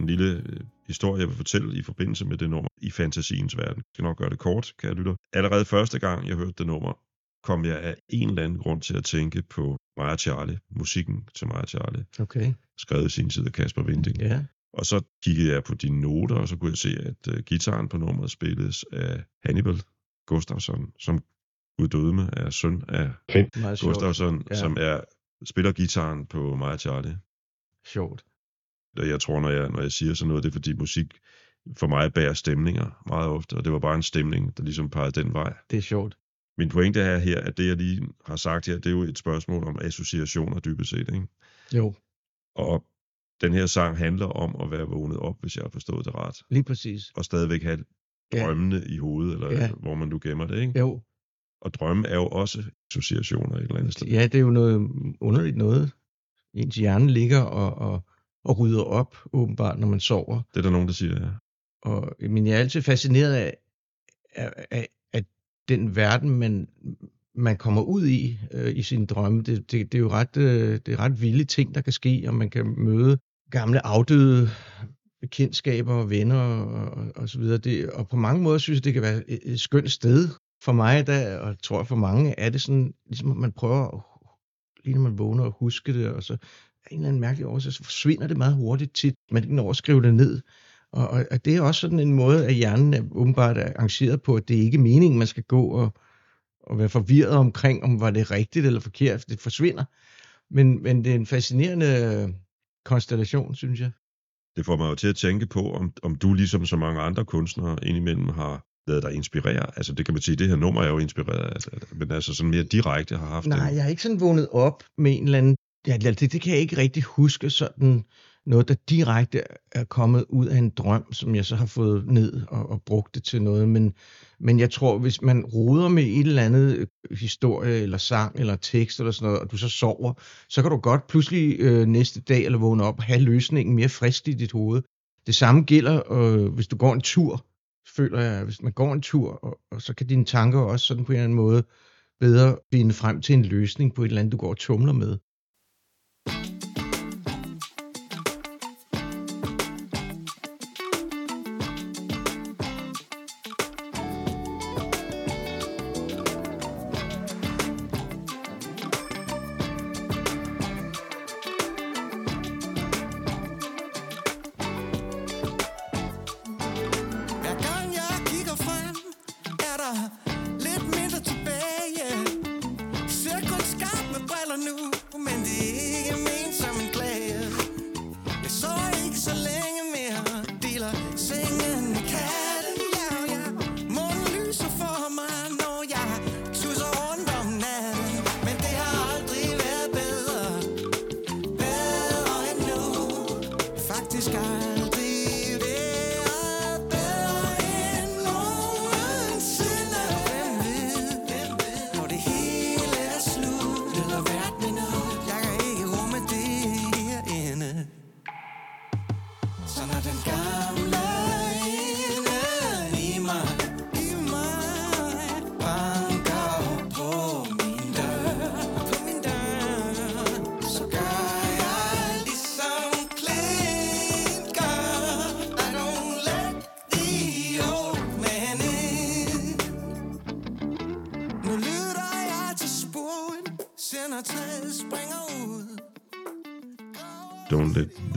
Speaker 2: En, lille øh, historie, jeg vil fortælle i forbindelse med det nummer i fantasiens verden. Jeg skal nok gøre det kort, kan jeg lytte. Allerede første gang, jeg hørte det nummer, kom jeg af en eller anden grund til at tænke på Maja Charlie, musikken til Maja Charlie.
Speaker 1: Okay.
Speaker 2: Skrevet i sin tid af Kasper Vinding.
Speaker 1: Ja.
Speaker 2: Og så kiggede jeg på dine noter, og så kunne jeg se, at uh, gitaren på nummeret spilles af Hannibal Gustafsson, som uddøde er søn af Finn Gustafsson, ja. som er spiller gitaren på Maja Charlie.
Speaker 1: Sjovt.
Speaker 2: Og jeg tror, når jeg, når jeg siger sådan noget, det er fordi musik for mig bærer stemninger meget ofte, og det var bare en stemning, der ligesom pegede den vej.
Speaker 1: Det er sjovt.
Speaker 2: Min pointe er her, at det, jeg lige har sagt her, det er jo et spørgsmål om associationer dybest set, ikke?
Speaker 1: Jo.
Speaker 2: Og den her sang handler om at være vågnet op, hvis jeg har forstået det ret.
Speaker 1: Lige præcis.
Speaker 2: Og stadigvæk have drømmene ja. i hovedet, eller ja. hvor man nu gemmer det, ikke?
Speaker 1: Jo.
Speaker 2: Og drømme er jo også associationer et eller andet sted.
Speaker 1: Ja, det er jo noget underligt noget. Ens hjerne ligger og, og og rydder op, åbenbart, når man sover.
Speaker 2: Det er der nogen, der siger, ja.
Speaker 1: Og, men jeg er altid fascineret af, af, af, af den verden, man man kommer ud i øh, i sine drømme. Det, det, det er jo ret, øh, det er ret vilde ting, der kan ske, og man kan møde gamle afdøde bekendtskaber og venner og, og, så videre. Det, og på mange måder synes jeg, det kan være et, et skønt sted. For mig, der, og tror jeg for mange, er det sådan, ligesom at man prøver, lige når man vågner, at huske det, og så en eller anden mærkelig årsag, så forsvinder det meget hurtigt tit. Man ikke når at skrive det ned. Og, og, og det er også sådan en måde, at hjernen er åbenbart er arrangeret på, at det er ikke meningen, man skal gå og, og være forvirret omkring, om var det rigtigt eller forkert. Det forsvinder. Men, men det er en fascinerende konstellation, synes jeg.
Speaker 2: Det får mig jo til at tænke på, om, om du ligesom så mange andre kunstnere indimellem har lavet dig inspirere. Altså det kan man sige, det her nummer er jo inspireret, altså, men altså sådan mere direkte har haft
Speaker 1: Nej,
Speaker 2: det.
Speaker 1: jeg har ikke sådan vågnet op med en eller anden... Ja, det, det kan jeg ikke rigtig huske sådan noget, der direkte er kommet ud af en drøm, som jeg så har fået ned og, og brugt det til noget. Men, men jeg tror, hvis man roder med et eller andet øh, historie, eller sang, eller tekst, eller sådan noget, og du så sover, så kan du godt pludselig øh, næste dag, eller vågne op og have løsningen mere frisk i dit hoved. Det samme gælder, øh, hvis du går en tur, føler jeg, hvis man går en tur, og, og så kan dine tanker også sådan på en eller anden måde bedre finde frem til en løsning på et eller andet, du går og tumler med.
Speaker 2: Don't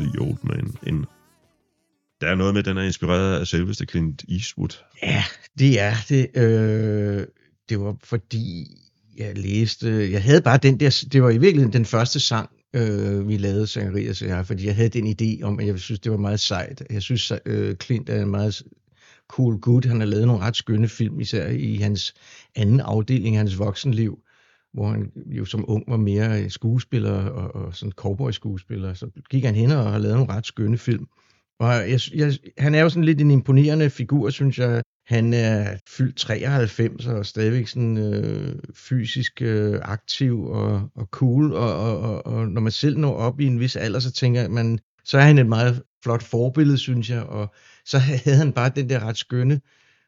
Speaker 2: the Old Man In. Der er noget med, at den er inspireret af selveste Clint Eastwood.
Speaker 1: Ja, det er det. Øh, det var fordi, jeg læste, jeg havde bare den der, det var i virkeligheden den første sang, øh, vi lavede, Sangerias og jeg, fordi jeg havde den idé om, at jeg synes, det var meget sejt. Jeg synes, øh, Clint er en meget cool gut. Han har lavet nogle ret skønne film, især i hans anden afdeling, hans voksenliv hvor han jo som ung var mere skuespiller og, og sådan cowboy-skuespiller. Så gik han hen og har lavet nogle ret skønne film. Og jeg, jeg, han er jo sådan lidt en imponerende figur, synes jeg. Han er fyldt 93 og stadigvæk sådan øh, fysisk øh, aktiv og, og cool. Og, og, og, og når man selv når op i en vis alder, så tænker man, så er han et meget flot forbillede, synes jeg. Og så havde han bare den der ret skønne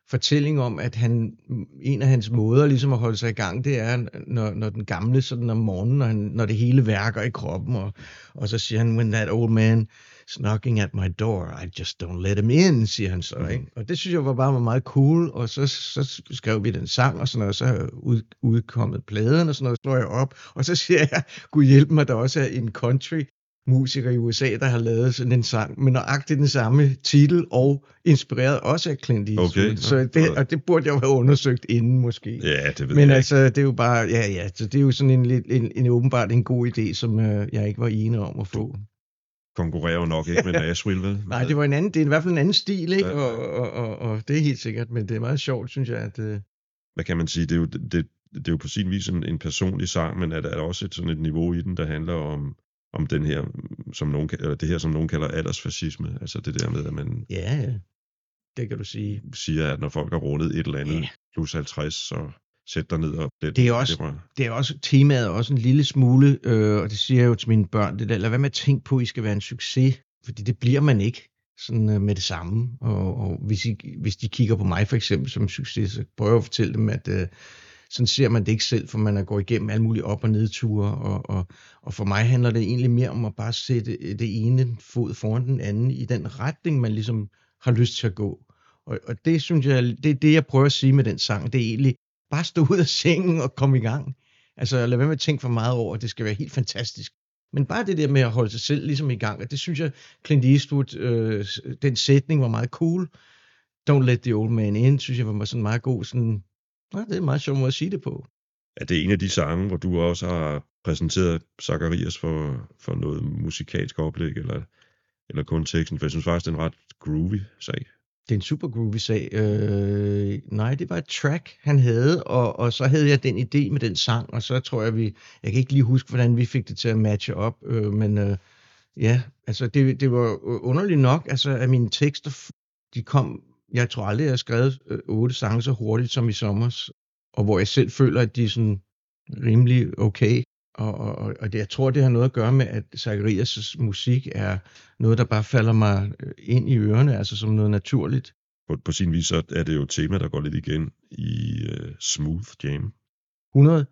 Speaker 1: fortælling om, at han, en af hans måder ligesom at holde sig i gang, det er, når, når den gamle sådan om morgenen, når, han, når det hele værker i kroppen, og, og så siger han, when that old man is knocking at my door, I just don't let him in, siger han så. Ikke? Og det synes jeg var bare meget cool, og så, så skrev vi den sang, og sådan noget, og så er ud, udkommet pladen, og sådan noget, slår jeg op, og så siger jeg, Gud hjælp mig, der også er en country musiker i USA, der har lavet sådan en sang med nøjagtigt den samme titel og inspireret også af Clint Eastwood.
Speaker 2: Okay.
Speaker 1: Så det, og det burde jeg jo have undersøgt inden måske.
Speaker 2: Ja, det ved
Speaker 1: Men
Speaker 2: jeg
Speaker 1: altså, det er jo bare, ja, ja, så det er jo sådan en, en, en, en åbenbart en god idé, som øh, jeg ikke var enig om at få.
Speaker 2: konkurrerer jo nok ikke med Nashville, vel? [laughs]
Speaker 1: Nej, det var en anden, det er i hvert fald en anden stil, ikke?
Speaker 2: Ja.
Speaker 1: Og, og, og, og det er helt sikkert, men det er meget sjovt, synes jeg, at... Øh,
Speaker 2: Hvad kan man sige? Det er jo, det, det er jo på sin vis en, en personlig sang, men er der også et, sådan et niveau i den, der handler om, om den her, som nogen, eller det her, som nogen kalder aldersfascisme. Altså det der med, at man
Speaker 1: ja, ja, det kan du sige.
Speaker 2: siger, at når folk har rundet et eller andet
Speaker 1: Ja.
Speaker 2: plus 50, så sæt dig ned og let.
Speaker 1: Det er også-
Speaker 2: var-
Speaker 1: det er også, temaet er også en lille smule, øh, og det siger jeg jo til mine børn, det der, lad være med at tænke på, at I skal være en succes, fordi det bliver man ikke sådan øh, med det samme. Og, og hvis, I, hvis de kigger på mig for eksempel som succes, så prøver jeg at fortælle dem, at øh, sådan ser man det ikke selv, for man er gået igennem alle mulige op- og nedture, og, og, og for mig handler det egentlig mere om at bare sætte øh, det ene fod foran den anden i den retning, man ligesom har lyst til at gå. Og, og det synes jeg, det er det, jeg prøver at sige med den sang. Det er egentlig bare stå ud af sengen og komme i gang. Altså lad være med at tænke for meget over, at det skal være helt fantastisk. Men bare det der med at holde sig selv ligesom i gang, og det synes jeg, Clint Eastwood, øh, den sætning var meget cool. Don't let the old man in, synes jeg var sådan meget god. Sådan, ja, det er en meget sjov måde at sige det på.
Speaker 2: Er det en af de sange, hvor du også har præsenteret Zacharias for, for noget musikalsk oplæg, eller, eller kun teksten? For jeg synes faktisk, det er en ret groovy sag.
Speaker 1: Det er en super groovy sag. Øh, nej, det var et track, han havde, og, og så havde jeg den idé med den sang, og så tror jeg, vi... Jeg kan ikke lige huske, hvordan vi fik det til at matche op, øh, men øh, ja, altså det, det var underligt nok, altså at mine tekster, de kom... Jeg tror aldrig, jeg har skrevet øh, otte sange så hurtigt som i sommer, og hvor jeg selv føler, at de er sådan rimelig okay. Og, og, og det, jeg tror, det har noget at gøre med, at Zacharias' musik er noget, der bare falder mig øh, ind i ørerne, altså som noget naturligt.
Speaker 2: På, på sin vis så er det jo et tema, der går lidt igen i uh, Smooth Jam.
Speaker 1: 100.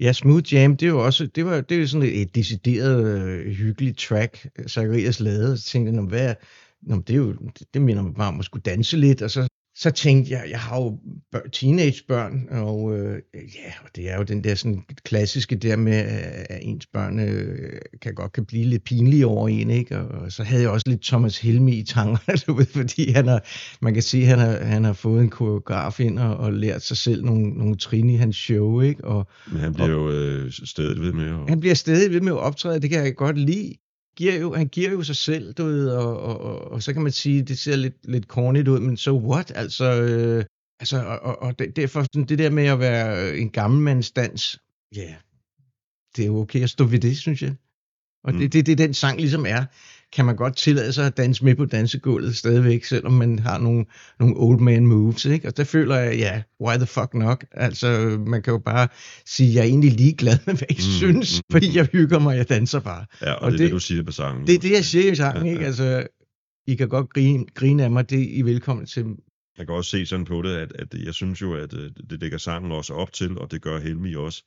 Speaker 1: Ja, Smooth Jam, det er jo også, det var, det er jo sådan et, et decideret uh, hyggeligt track, Zacharias lavede. Så tænkte jeg, hvad, Nå, det, er jo, det, det minder mig bare om at skulle danse lidt, og så så tænkte jeg, jeg har jo teenagebørn, og øh, ja, og det er jo den der sådan klassiske der med, at ens børn øh, kan godt kan blive lidt pinlige over en, ikke? Og, og så havde jeg også lidt Thomas Helmi i tankerne, [laughs] du ved, fordi han har, man kan se, at han har, han har fået en koreograf ind og, og lært sig selv nogle, nogle trin i hans show, ikke? Og,
Speaker 2: Men han bliver og, jo øh, stadig ved med at...
Speaker 1: Han bliver stadig ved med at optræde, det kan jeg godt lide giver jo, han giver jo sig selv, du ved, og, og, og, og så kan man sige, det ser lidt, lidt cornigt ud, men so what? Altså, øh, altså og, og, og derfor sådan, det der med at være en gammelmandsdans, ja, yeah, det er jo okay at stå ved det, synes jeg. Og mm. det, det, det den sang ligesom er kan man godt tillade sig at danse med på dansegulvet stadigvæk, selvom man har nogle, nogle old man moves, ikke? Og der føler jeg, ja, why the fuck nok? Altså, man kan jo bare sige, jeg er egentlig ligeglad med, hvad I mm, synes, mm, fordi jeg hygger mig, jeg danser bare.
Speaker 2: Ja, og, og det er det, du siger på sangen.
Speaker 1: Det er det, jeg siger i sangen, ja, ikke? Altså, I kan godt grine, grine af mig, det I er velkommen til.
Speaker 2: Jeg kan også se sådan på det, at, at jeg synes jo, at øh, det lægger sangen også op til, og det gør Helmi også,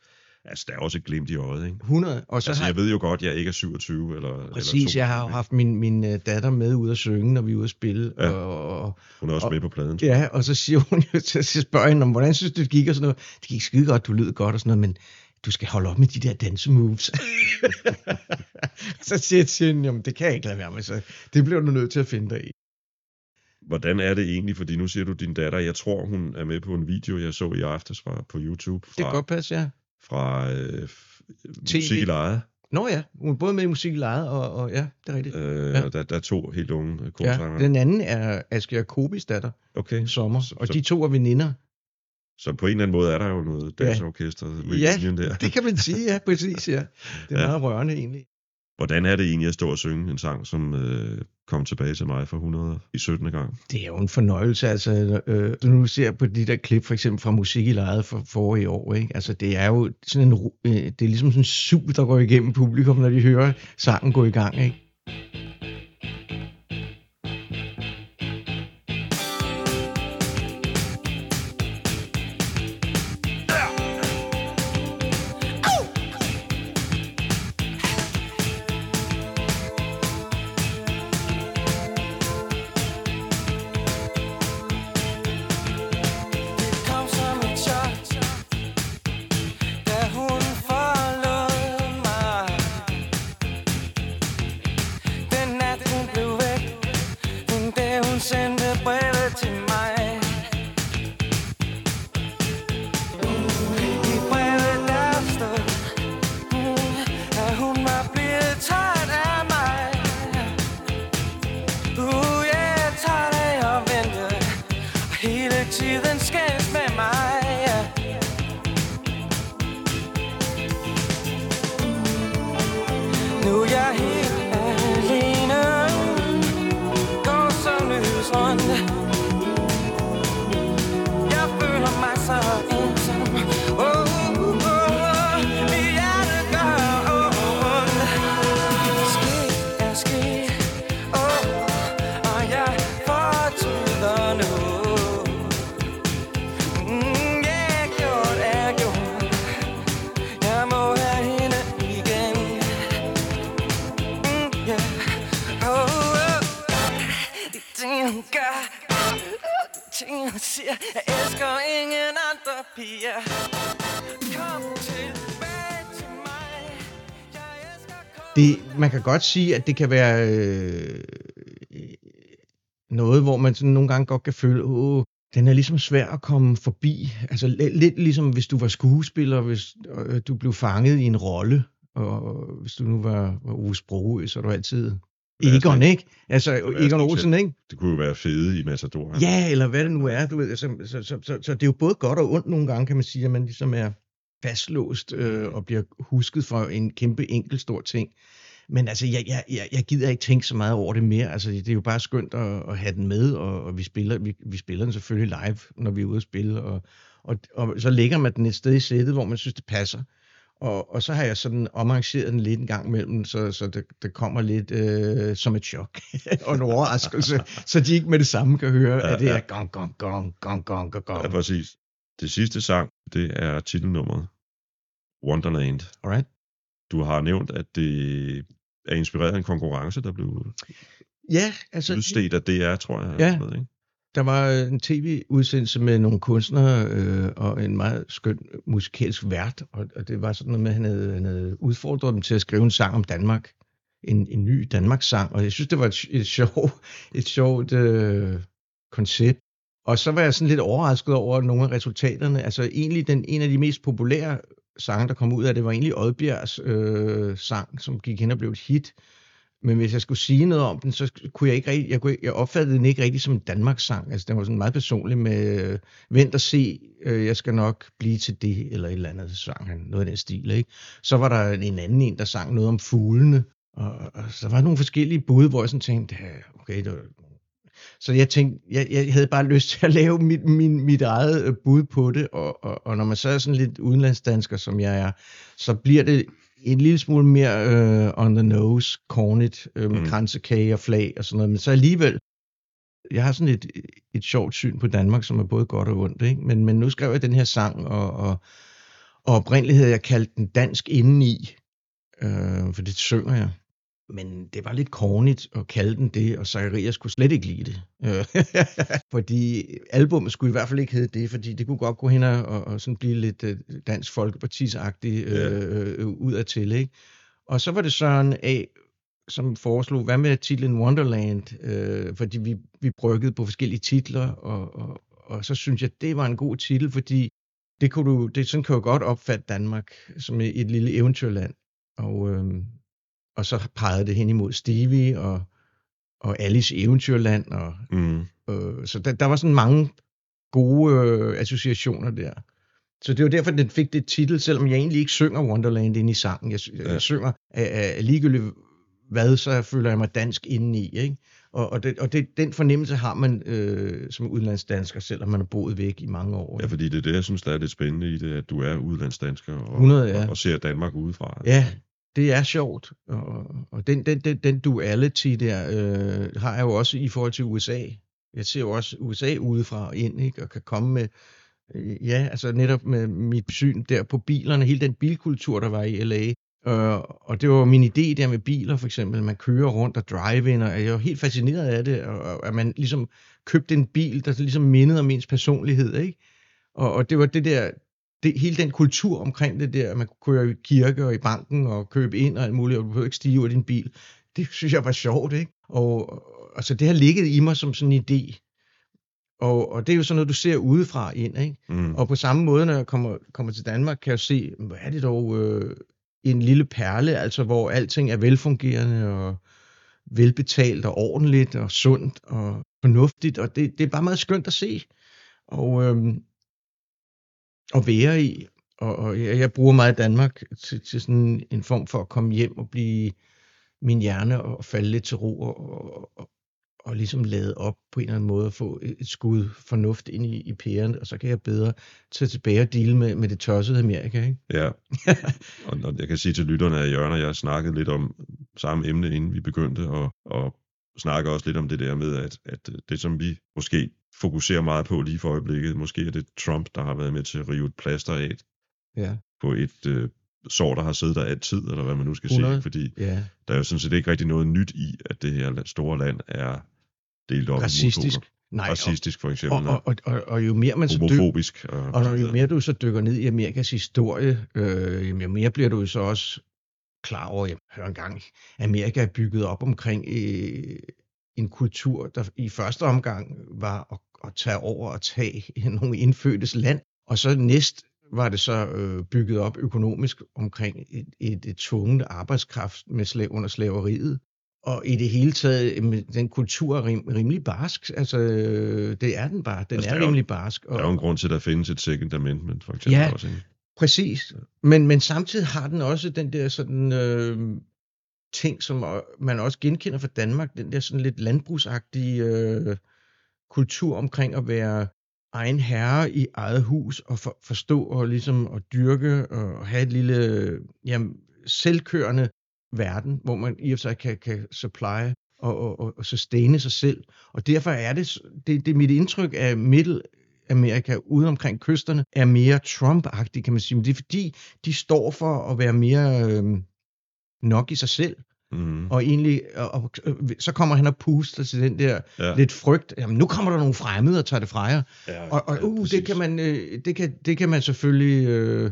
Speaker 2: Altså, der er også et glimt i øjet, ikke?
Speaker 1: 100. Og så
Speaker 2: altså,
Speaker 1: har...
Speaker 2: jeg ved jo godt, at jeg ikke er 27 eller
Speaker 1: Præcis, eller jeg har jo haft min, min øh, datter med ud at synge, når vi er ude at spille. Ja. Og,
Speaker 2: hun er også
Speaker 1: og,
Speaker 2: med på pladen.
Speaker 1: Ja, og så siger hun jo til at spørge hende, om, hvordan synes du, det gik og sådan noget. Det gik skide godt, du lød godt og sådan noget, men du skal holde op med de der dansemoves. [laughs] så siger jeg til hende, jamen det kan jeg ikke lade være med, så det bliver du nødt til at finde dig i.
Speaker 2: Hvordan er det egentlig, fordi nu siger du din datter, jeg tror hun er med på en video, jeg så i aftes fra, på YouTube. Fra,
Speaker 1: det kan godt passe, ja
Speaker 2: fra øh, Musik i Lejet.
Speaker 1: Nå ja, hun er både med i Musik i Lejet, og, og ja, det er rigtigt.
Speaker 2: Øh,
Speaker 1: ja.
Speaker 2: der, der er to helt unge korsanger.
Speaker 1: Ja, den anden er Asger Kobis datter,
Speaker 2: okay.
Speaker 1: Sommer, og så, de to er veninder.
Speaker 2: Så på en eller anden måde er der jo noget dansorkester
Speaker 1: ja. ja, der. det kan man sige, ja, præcis, ja. Det er ja. meget rørende egentlig.
Speaker 2: Hvordan er det egentlig at stå og synge en sang, som øh, kom tilbage til mig for 100 i 17. gang?
Speaker 1: Det er jo en fornøjelse, altså, øh, nu ser på de der klip, for eksempel fra Musik i Lejet for forrige år, ikke? Altså, det er jo sådan en, øh, det er ligesom sådan en sug, der går igennem publikum, når de hører sangen gå i gang, ikke? Det, man kan godt sige, at det kan være øh, noget, hvor man sådan nogle gange godt kan føle, åh, den er ligesom svær at komme forbi. Altså lidt ligesom hvis du var skuespiller, hvis øh, du blev fanget i en rolle, og hvis du nu var, var Ove Sprogø, så er du altid Egon, ikke? Altså Egon Olsen, ikke?
Speaker 2: Det kunne jo være fede i Matador.
Speaker 1: Ja, eller hvad det nu er. Du ved, altså, så, så, så, så det er jo både godt og ondt nogle gange, kan man sige, at man ligesom er fastlåst øh, og bliver husket for en kæmpe enkelt stor ting. Men altså, jeg, jeg, jeg, jeg gider ikke tænke så meget over det mere. Altså, det er jo bare skønt at, at have den med, og, og vi, spiller, vi, vi spiller den selvfølgelig live, når vi er ude at spille, og, og, og så lægger man den et sted i sættet, hvor man synes, det passer. Og, og så har jeg sådan omarrangeret den lidt en gang imellem, så, så det, det kommer lidt øh, som et chok [laughs] og en overraskelse, så de ikke med det samme kan høre, ja, at det er gong, gong, gong, gong, gong, gong, gong.
Speaker 2: Ja, præcis. Det sidste sang, det er titelnummeret Wonderland.
Speaker 1: Alright.
Speaker 2: Du har nævnt, at det er inspireret af en konkurrence, der blev
Speaker 1: Ja, altså,
Speaker 2: udstedt af DR, tror jeg.
Speaker 1: Ja.
Speaker 2: Noget, ikke?
Speaker 1: der var en tv-udsendelse med nogle kunstnere øh, og en meget skøn musikalsk vært, og, og det var sådan noget med, at han havde, han havde udfordret dem til at skrive en sang om Danmark, en, en ny Danmarks-sang, og jeg synes, det var et, et, sjov, et sjovt øh, koncept. Og så var jeg sådan lidt overrasket over nogle af resultaterne. Altså egentlig den, en af de mest populære sange, der kom ud af det, var egentlig Oddbjergs øh, sang, som gik hen og blev et hit. Men hvis jeg skulle sige noget om den, så kunne jeg ikke rigtig, jeg, kunne, jeg opfattede den ikke rigtig som en Danmarks sang. Altså den var sådan meget personlig med, øh, vent og se, øh, jeg skal nok blive til det, eller et eller andet sang, han, noget af den stil, ikke? Så var der en anden en, der sang noget om fuglene, og, og så var der nogle forskellige bud, hvor jeg sådan tænkte, okay, det var, så jeg tænkte, jeg, jeg havde bare lyst til at lave mit, min, mit eget øh, bud på det, og, og, og når man så er sådan lidt udenlandsdansker, som jeg er, så bliver det en lille smule mere øh, on the nose, cornet, øh, med
Speaker 2: mm.
Speaker 1: kransekage og flag og sådan noget, men så alligevel, jeg har sådan et, et sjovt syn på Danmark, som er både godt og ondt, ikke? Men, men nu skrev jeg den her sang, og, og, og oprindeligt havde jeg kaldt den dansk indeni, øh, for det synger jeg. Men det var lidt kornigt at kalde den det, og Zacharias skulle slet ikke lide det. Øh, [laughs] fordi albummet skulle i hvert fald ikke hedde det, fordi det kunne godt gå hen og, og, sådan blive lidt øh, dansk folkepartisagtigt øh, øh, ud af til, ikke? Og så var det Søren A., som foreslog, hvad med titlen Wonderland? Øh, fordi vi, vi bryggede på forskellige titler, og, og, og så synes jeg, det var en god titel, fordi det kunne du, det, sådan kan du godt opfatte Danmark som et, et lille eventyrland. Og, øhm, og så pegede det hen imod Stevie og, og Alice Eventyrland. Og,
Speaker 2: Mm.
Speaker 1: øh, så der, der var sådan mange gode øh, associationer der. Så det var derfor, den fik det titel, selvom jeg egentlig ikke synger Wonderland ind i sangen. Jeg, jeg,
Speaker 2: Ja.
Speaker 1: synger ligegyldigt hvad, så føler jeg mig dansk indeni. Ikke? Og, og, det, og det, den fornemmelse har man øh, som udlandsdansker, selvom man har boet væk i mange år.
Speaker 2: Ja, fordi det er det, jeg synes, der er lidt spændende i det, at du er udlandsdansker og,
Speaker 1: 100, ja.
Speaker 2: og, og ser Danmark udefra.
Speaker 1: Ja, det er sjovt. Og, og den, den, den, den duality der øh, har jeg jo også i forhold til USA. Jeg ser jo også USA udefra og ind, ikke? og kan komme med, øh, ja, altså netop med mit syn der på bilerne, hele den bilkultur, der var i LA. Øh, og det var min idé der med biler, for eksempel, man kører rundt og drive-in, og jeg var helt fascineret af det, og, og at man ligesom købte en bil, der ligesom mindede om ens personlighed, ikke? Og, og det var det der, det, hele den kultur omkring det der, at man kunne køre i kirke og i banken og købe ind og alt muligt, og du behøvede ikke stige ud af din bil. Det synes jeg var sjovt, ikke? Og, og altså, det har ligget i mig som sådan en idé. Og, og det er jo sådan noget, du ser udefra ind, ikke?
Speaker 2: Mm.
Speaker 1: Og på samme måde, når jeg kommer, kommer til Danmark, kan jeg se, hvad er det dog øh, en lille perle, altså hvor alting er velfungerende og velbetalt og ordentligt og sundt og fornuftigt, og det, det er bare meget skønt at se og, øhm, og være i. Og, og jeg, jeg bruger meget Danmark til, til sådan en form for at komme hjem og blive min hjerne og falde lidt til ro og, og, og, og ligesom lade op på en eller anden måde og få et, et skud fornuft ind i, i pæren, og så kan jeg bedre tage tilbage og dele med, med det tossede Amerika, ikke?
Speaker 2: Ja, [laughs] og, og jeg kan sige til lytterne, at Jørgen og jeg snakkede lidt om samme emne, inden vi begyndte, og, og snakker også lidt om det der med, at, at det som vi måske fokuserer meget på lige for øjeblikket, måske er det Trump, der har været med til at rive et plaster af
Speaker 1: Ja,
Speaker 2: på et øh, sår, der har siddet der altid, eller hvad man nu skal
Speaker 1: 100.
Speaker 2: sige, fordi
Speaker 1: ja.
Speaker 2: der er jo sådan set ikke rigtig noget nyt i, at det her store land er delt op
Speaker 1: Racistisk.
Speaker 2: i. Nej, racistisk for eksempel.
Speaker 1: Og, og, og, og jo mere man så
Speaker 2: dykker,
Speaker 1: og, og jo mere du så dykker ned i Amerikas historie, øh, jo mere bliver du så også klar over, jeg hører engang, Amerika er bygget op omkring øh, en kultur, der i første omgang var at, at tage over og tage [laughs] nogle indfødtes land, og så næst var det så øh, bygget op økonomisk omkring et, et, et tvunget arbejdskraft med sla- under slaveriet. Og i det hele taget, den kultur er rim, rimelig barsk. Altså, det er den bare. Den altså, er, er rimelig barsk.
Speaker 2: Og, der er jo en grund til, at der findes et second amendment, for eksempel.
Speaker 1: Ja,
Speaker 2: også, ikke?
Speaker 1: Præcis. Men, men samtidig har den også den der sådan... Øh, ting, som øh, man også genkender fra Danmark, den der sådan lidt landbrugsagtige øh, kultur omkring at være egen herre i eget hus og for, forstå og ligesom at dyrke og have et lille jamen, selvkørende verden, hvor man i og for sig kan, kan supply og, og, og, og sustaine sig selv. Og derfor er det, det, det er mit indtryk af Middelamerika ude omkring kysterne, er mere Trump-agtigt, kan man sige. Men det er fordi, de står for at være mere øh, nok i sig selv. Mm. Og egentlig, og, og, så kommer han og puster til den der ja. lidt frygt. Jamen, nu kommer der nogle fremmede og tager det fra jer. Ja, og og uh, ja, det, kan man, øh, det, kan, det kan man selvfølgelig øh,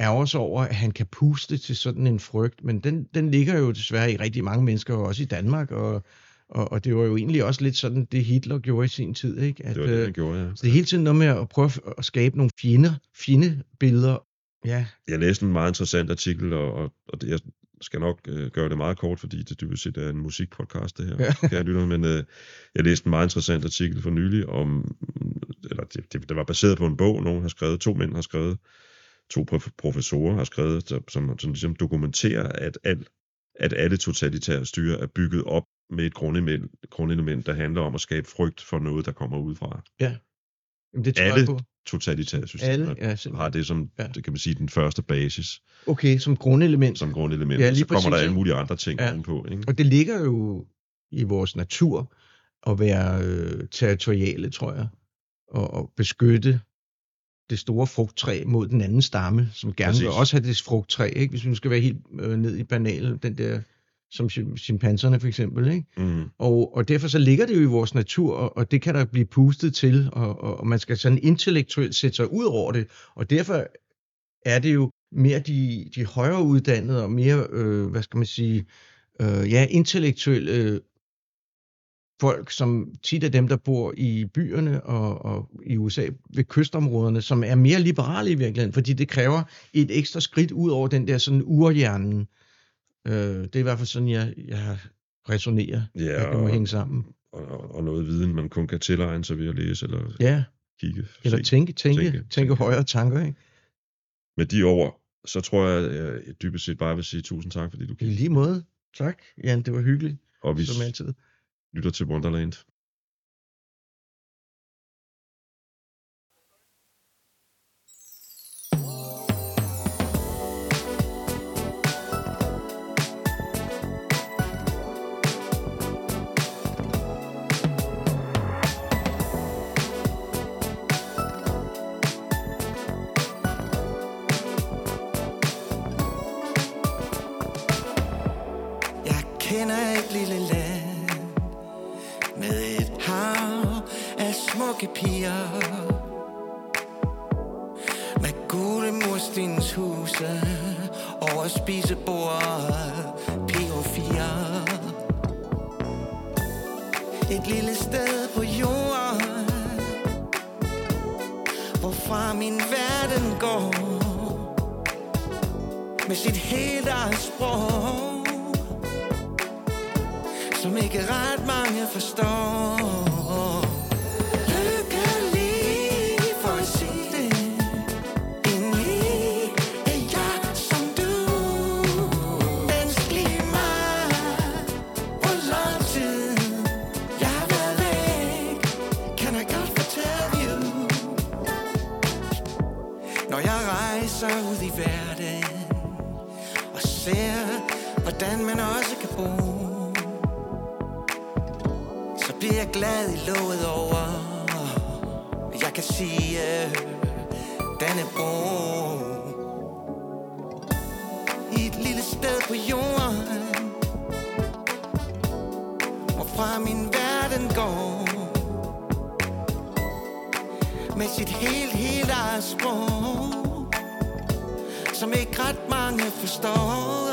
Speaker 1: ærger sig over, at han kan puste til sådan en frygt. Men den, den ligger jo desværre i rigtig mange mennesker, også i Danmark. Og, og, og det var jo egentlig også lidt sådan, det Hitler gjorde i sin tid. Ikke?
Speaker 2: At, det var det, han øh, gjorde, ja.
Speaker 1: Så det er hele tiden noget med at prøve at skabe nogle fjender, fjende billeder. Ja.
Speaker 2: Jeg læste en meget interessant artikel, og, og, og det, jeg skal nok øh, gøre det meget kort, fordi det dybest set er en musikpodcast, det her, ja. kan jeg lytte, men øh, jeg læste en meget interessant artikel for nylig om, eller det, det, det var baseret på en bog, nogen har skrevet, to mænd har skrevet, to professorer har skrevet, som, som, som ligesom dokumenterer, at, al, at alle totalitære styre er bygget op med et grundelement, grundelement, der handler om at skabe frygt for noget, der kommer udefra.
Speaker 1: Ja.
Speaker 2: Jamen, det tror alle jeg på. totalitære systemer alle, ja, har det som, ja. det kan man sige, den første basis.
Speaker 1: Okay, som grundelement.
Speaker 2: Som grundelement. Ja, lige så kommer præcis, der alle mulige andre ting ja. på. Ikke?
Speaker 1: Og det ligger jo i vores natur at være øh, territoriale, tror jeg, og, og beskytte det store frugttræ mod den anden stamme, som gerne Præcis. vil også have det frugttræ, ikke? hvis vi nu skal være helt øh, ned i banalen, den der som chimpanserne for eksempel. Ikke? Mm. Og, og derfor så ligger det jo i vores natur, og, og det kan der blive pustet til, og, og, og man skal sådan intellektuelt sætte sig ud over det, og derfor er det jo mere de, de højere uddannede og mere, øh, hvad skal man sige, øh, ja, intellektuelle folk, som tit er dem, der bor i byerne og, og i USA ved kystområderne, som er mere liberale i virkeligheden, fordi det kræver et ekstra skridt ud over den der sådan urhjernen. Øh, det er i hvert fald sådan, jeg, jeg resonerer, ja, at det må og, hænge sammen.
Speaker 2: Og, og noget viden, man kun kan tilegne sig ved at læse eller
Speaker 1: ja.
Speaker 2: kigge.
Speaker 1: Eller se, tænke, tænke, tænke, tænke højere tanker. Ikke?
Speaker 2: Med de ord, så tror jeg, jeg dybest set bare vil sige tusind tak, fordi du
Speaker 1: kiggede. I lige måde. Tak, Jan. Det var hyggeligt. Og vi, som altid
Speaker 2: lytter til Wonderland.
Speaker 3: Smukke Med gule murstens huse Over spisebordet PO4 Et lille sted på jorden Hvorfra min verden går Med sit helt eget sprog Som ikke ret mange forstår. Hvordan man også kan bo. Så bliver jeg glad i låget over Jeg kan sige, den er bro I et lille sted på jorden Hvorfra min verden går. Med sit helt, helt eget sprog Som ikke ret mange forstår.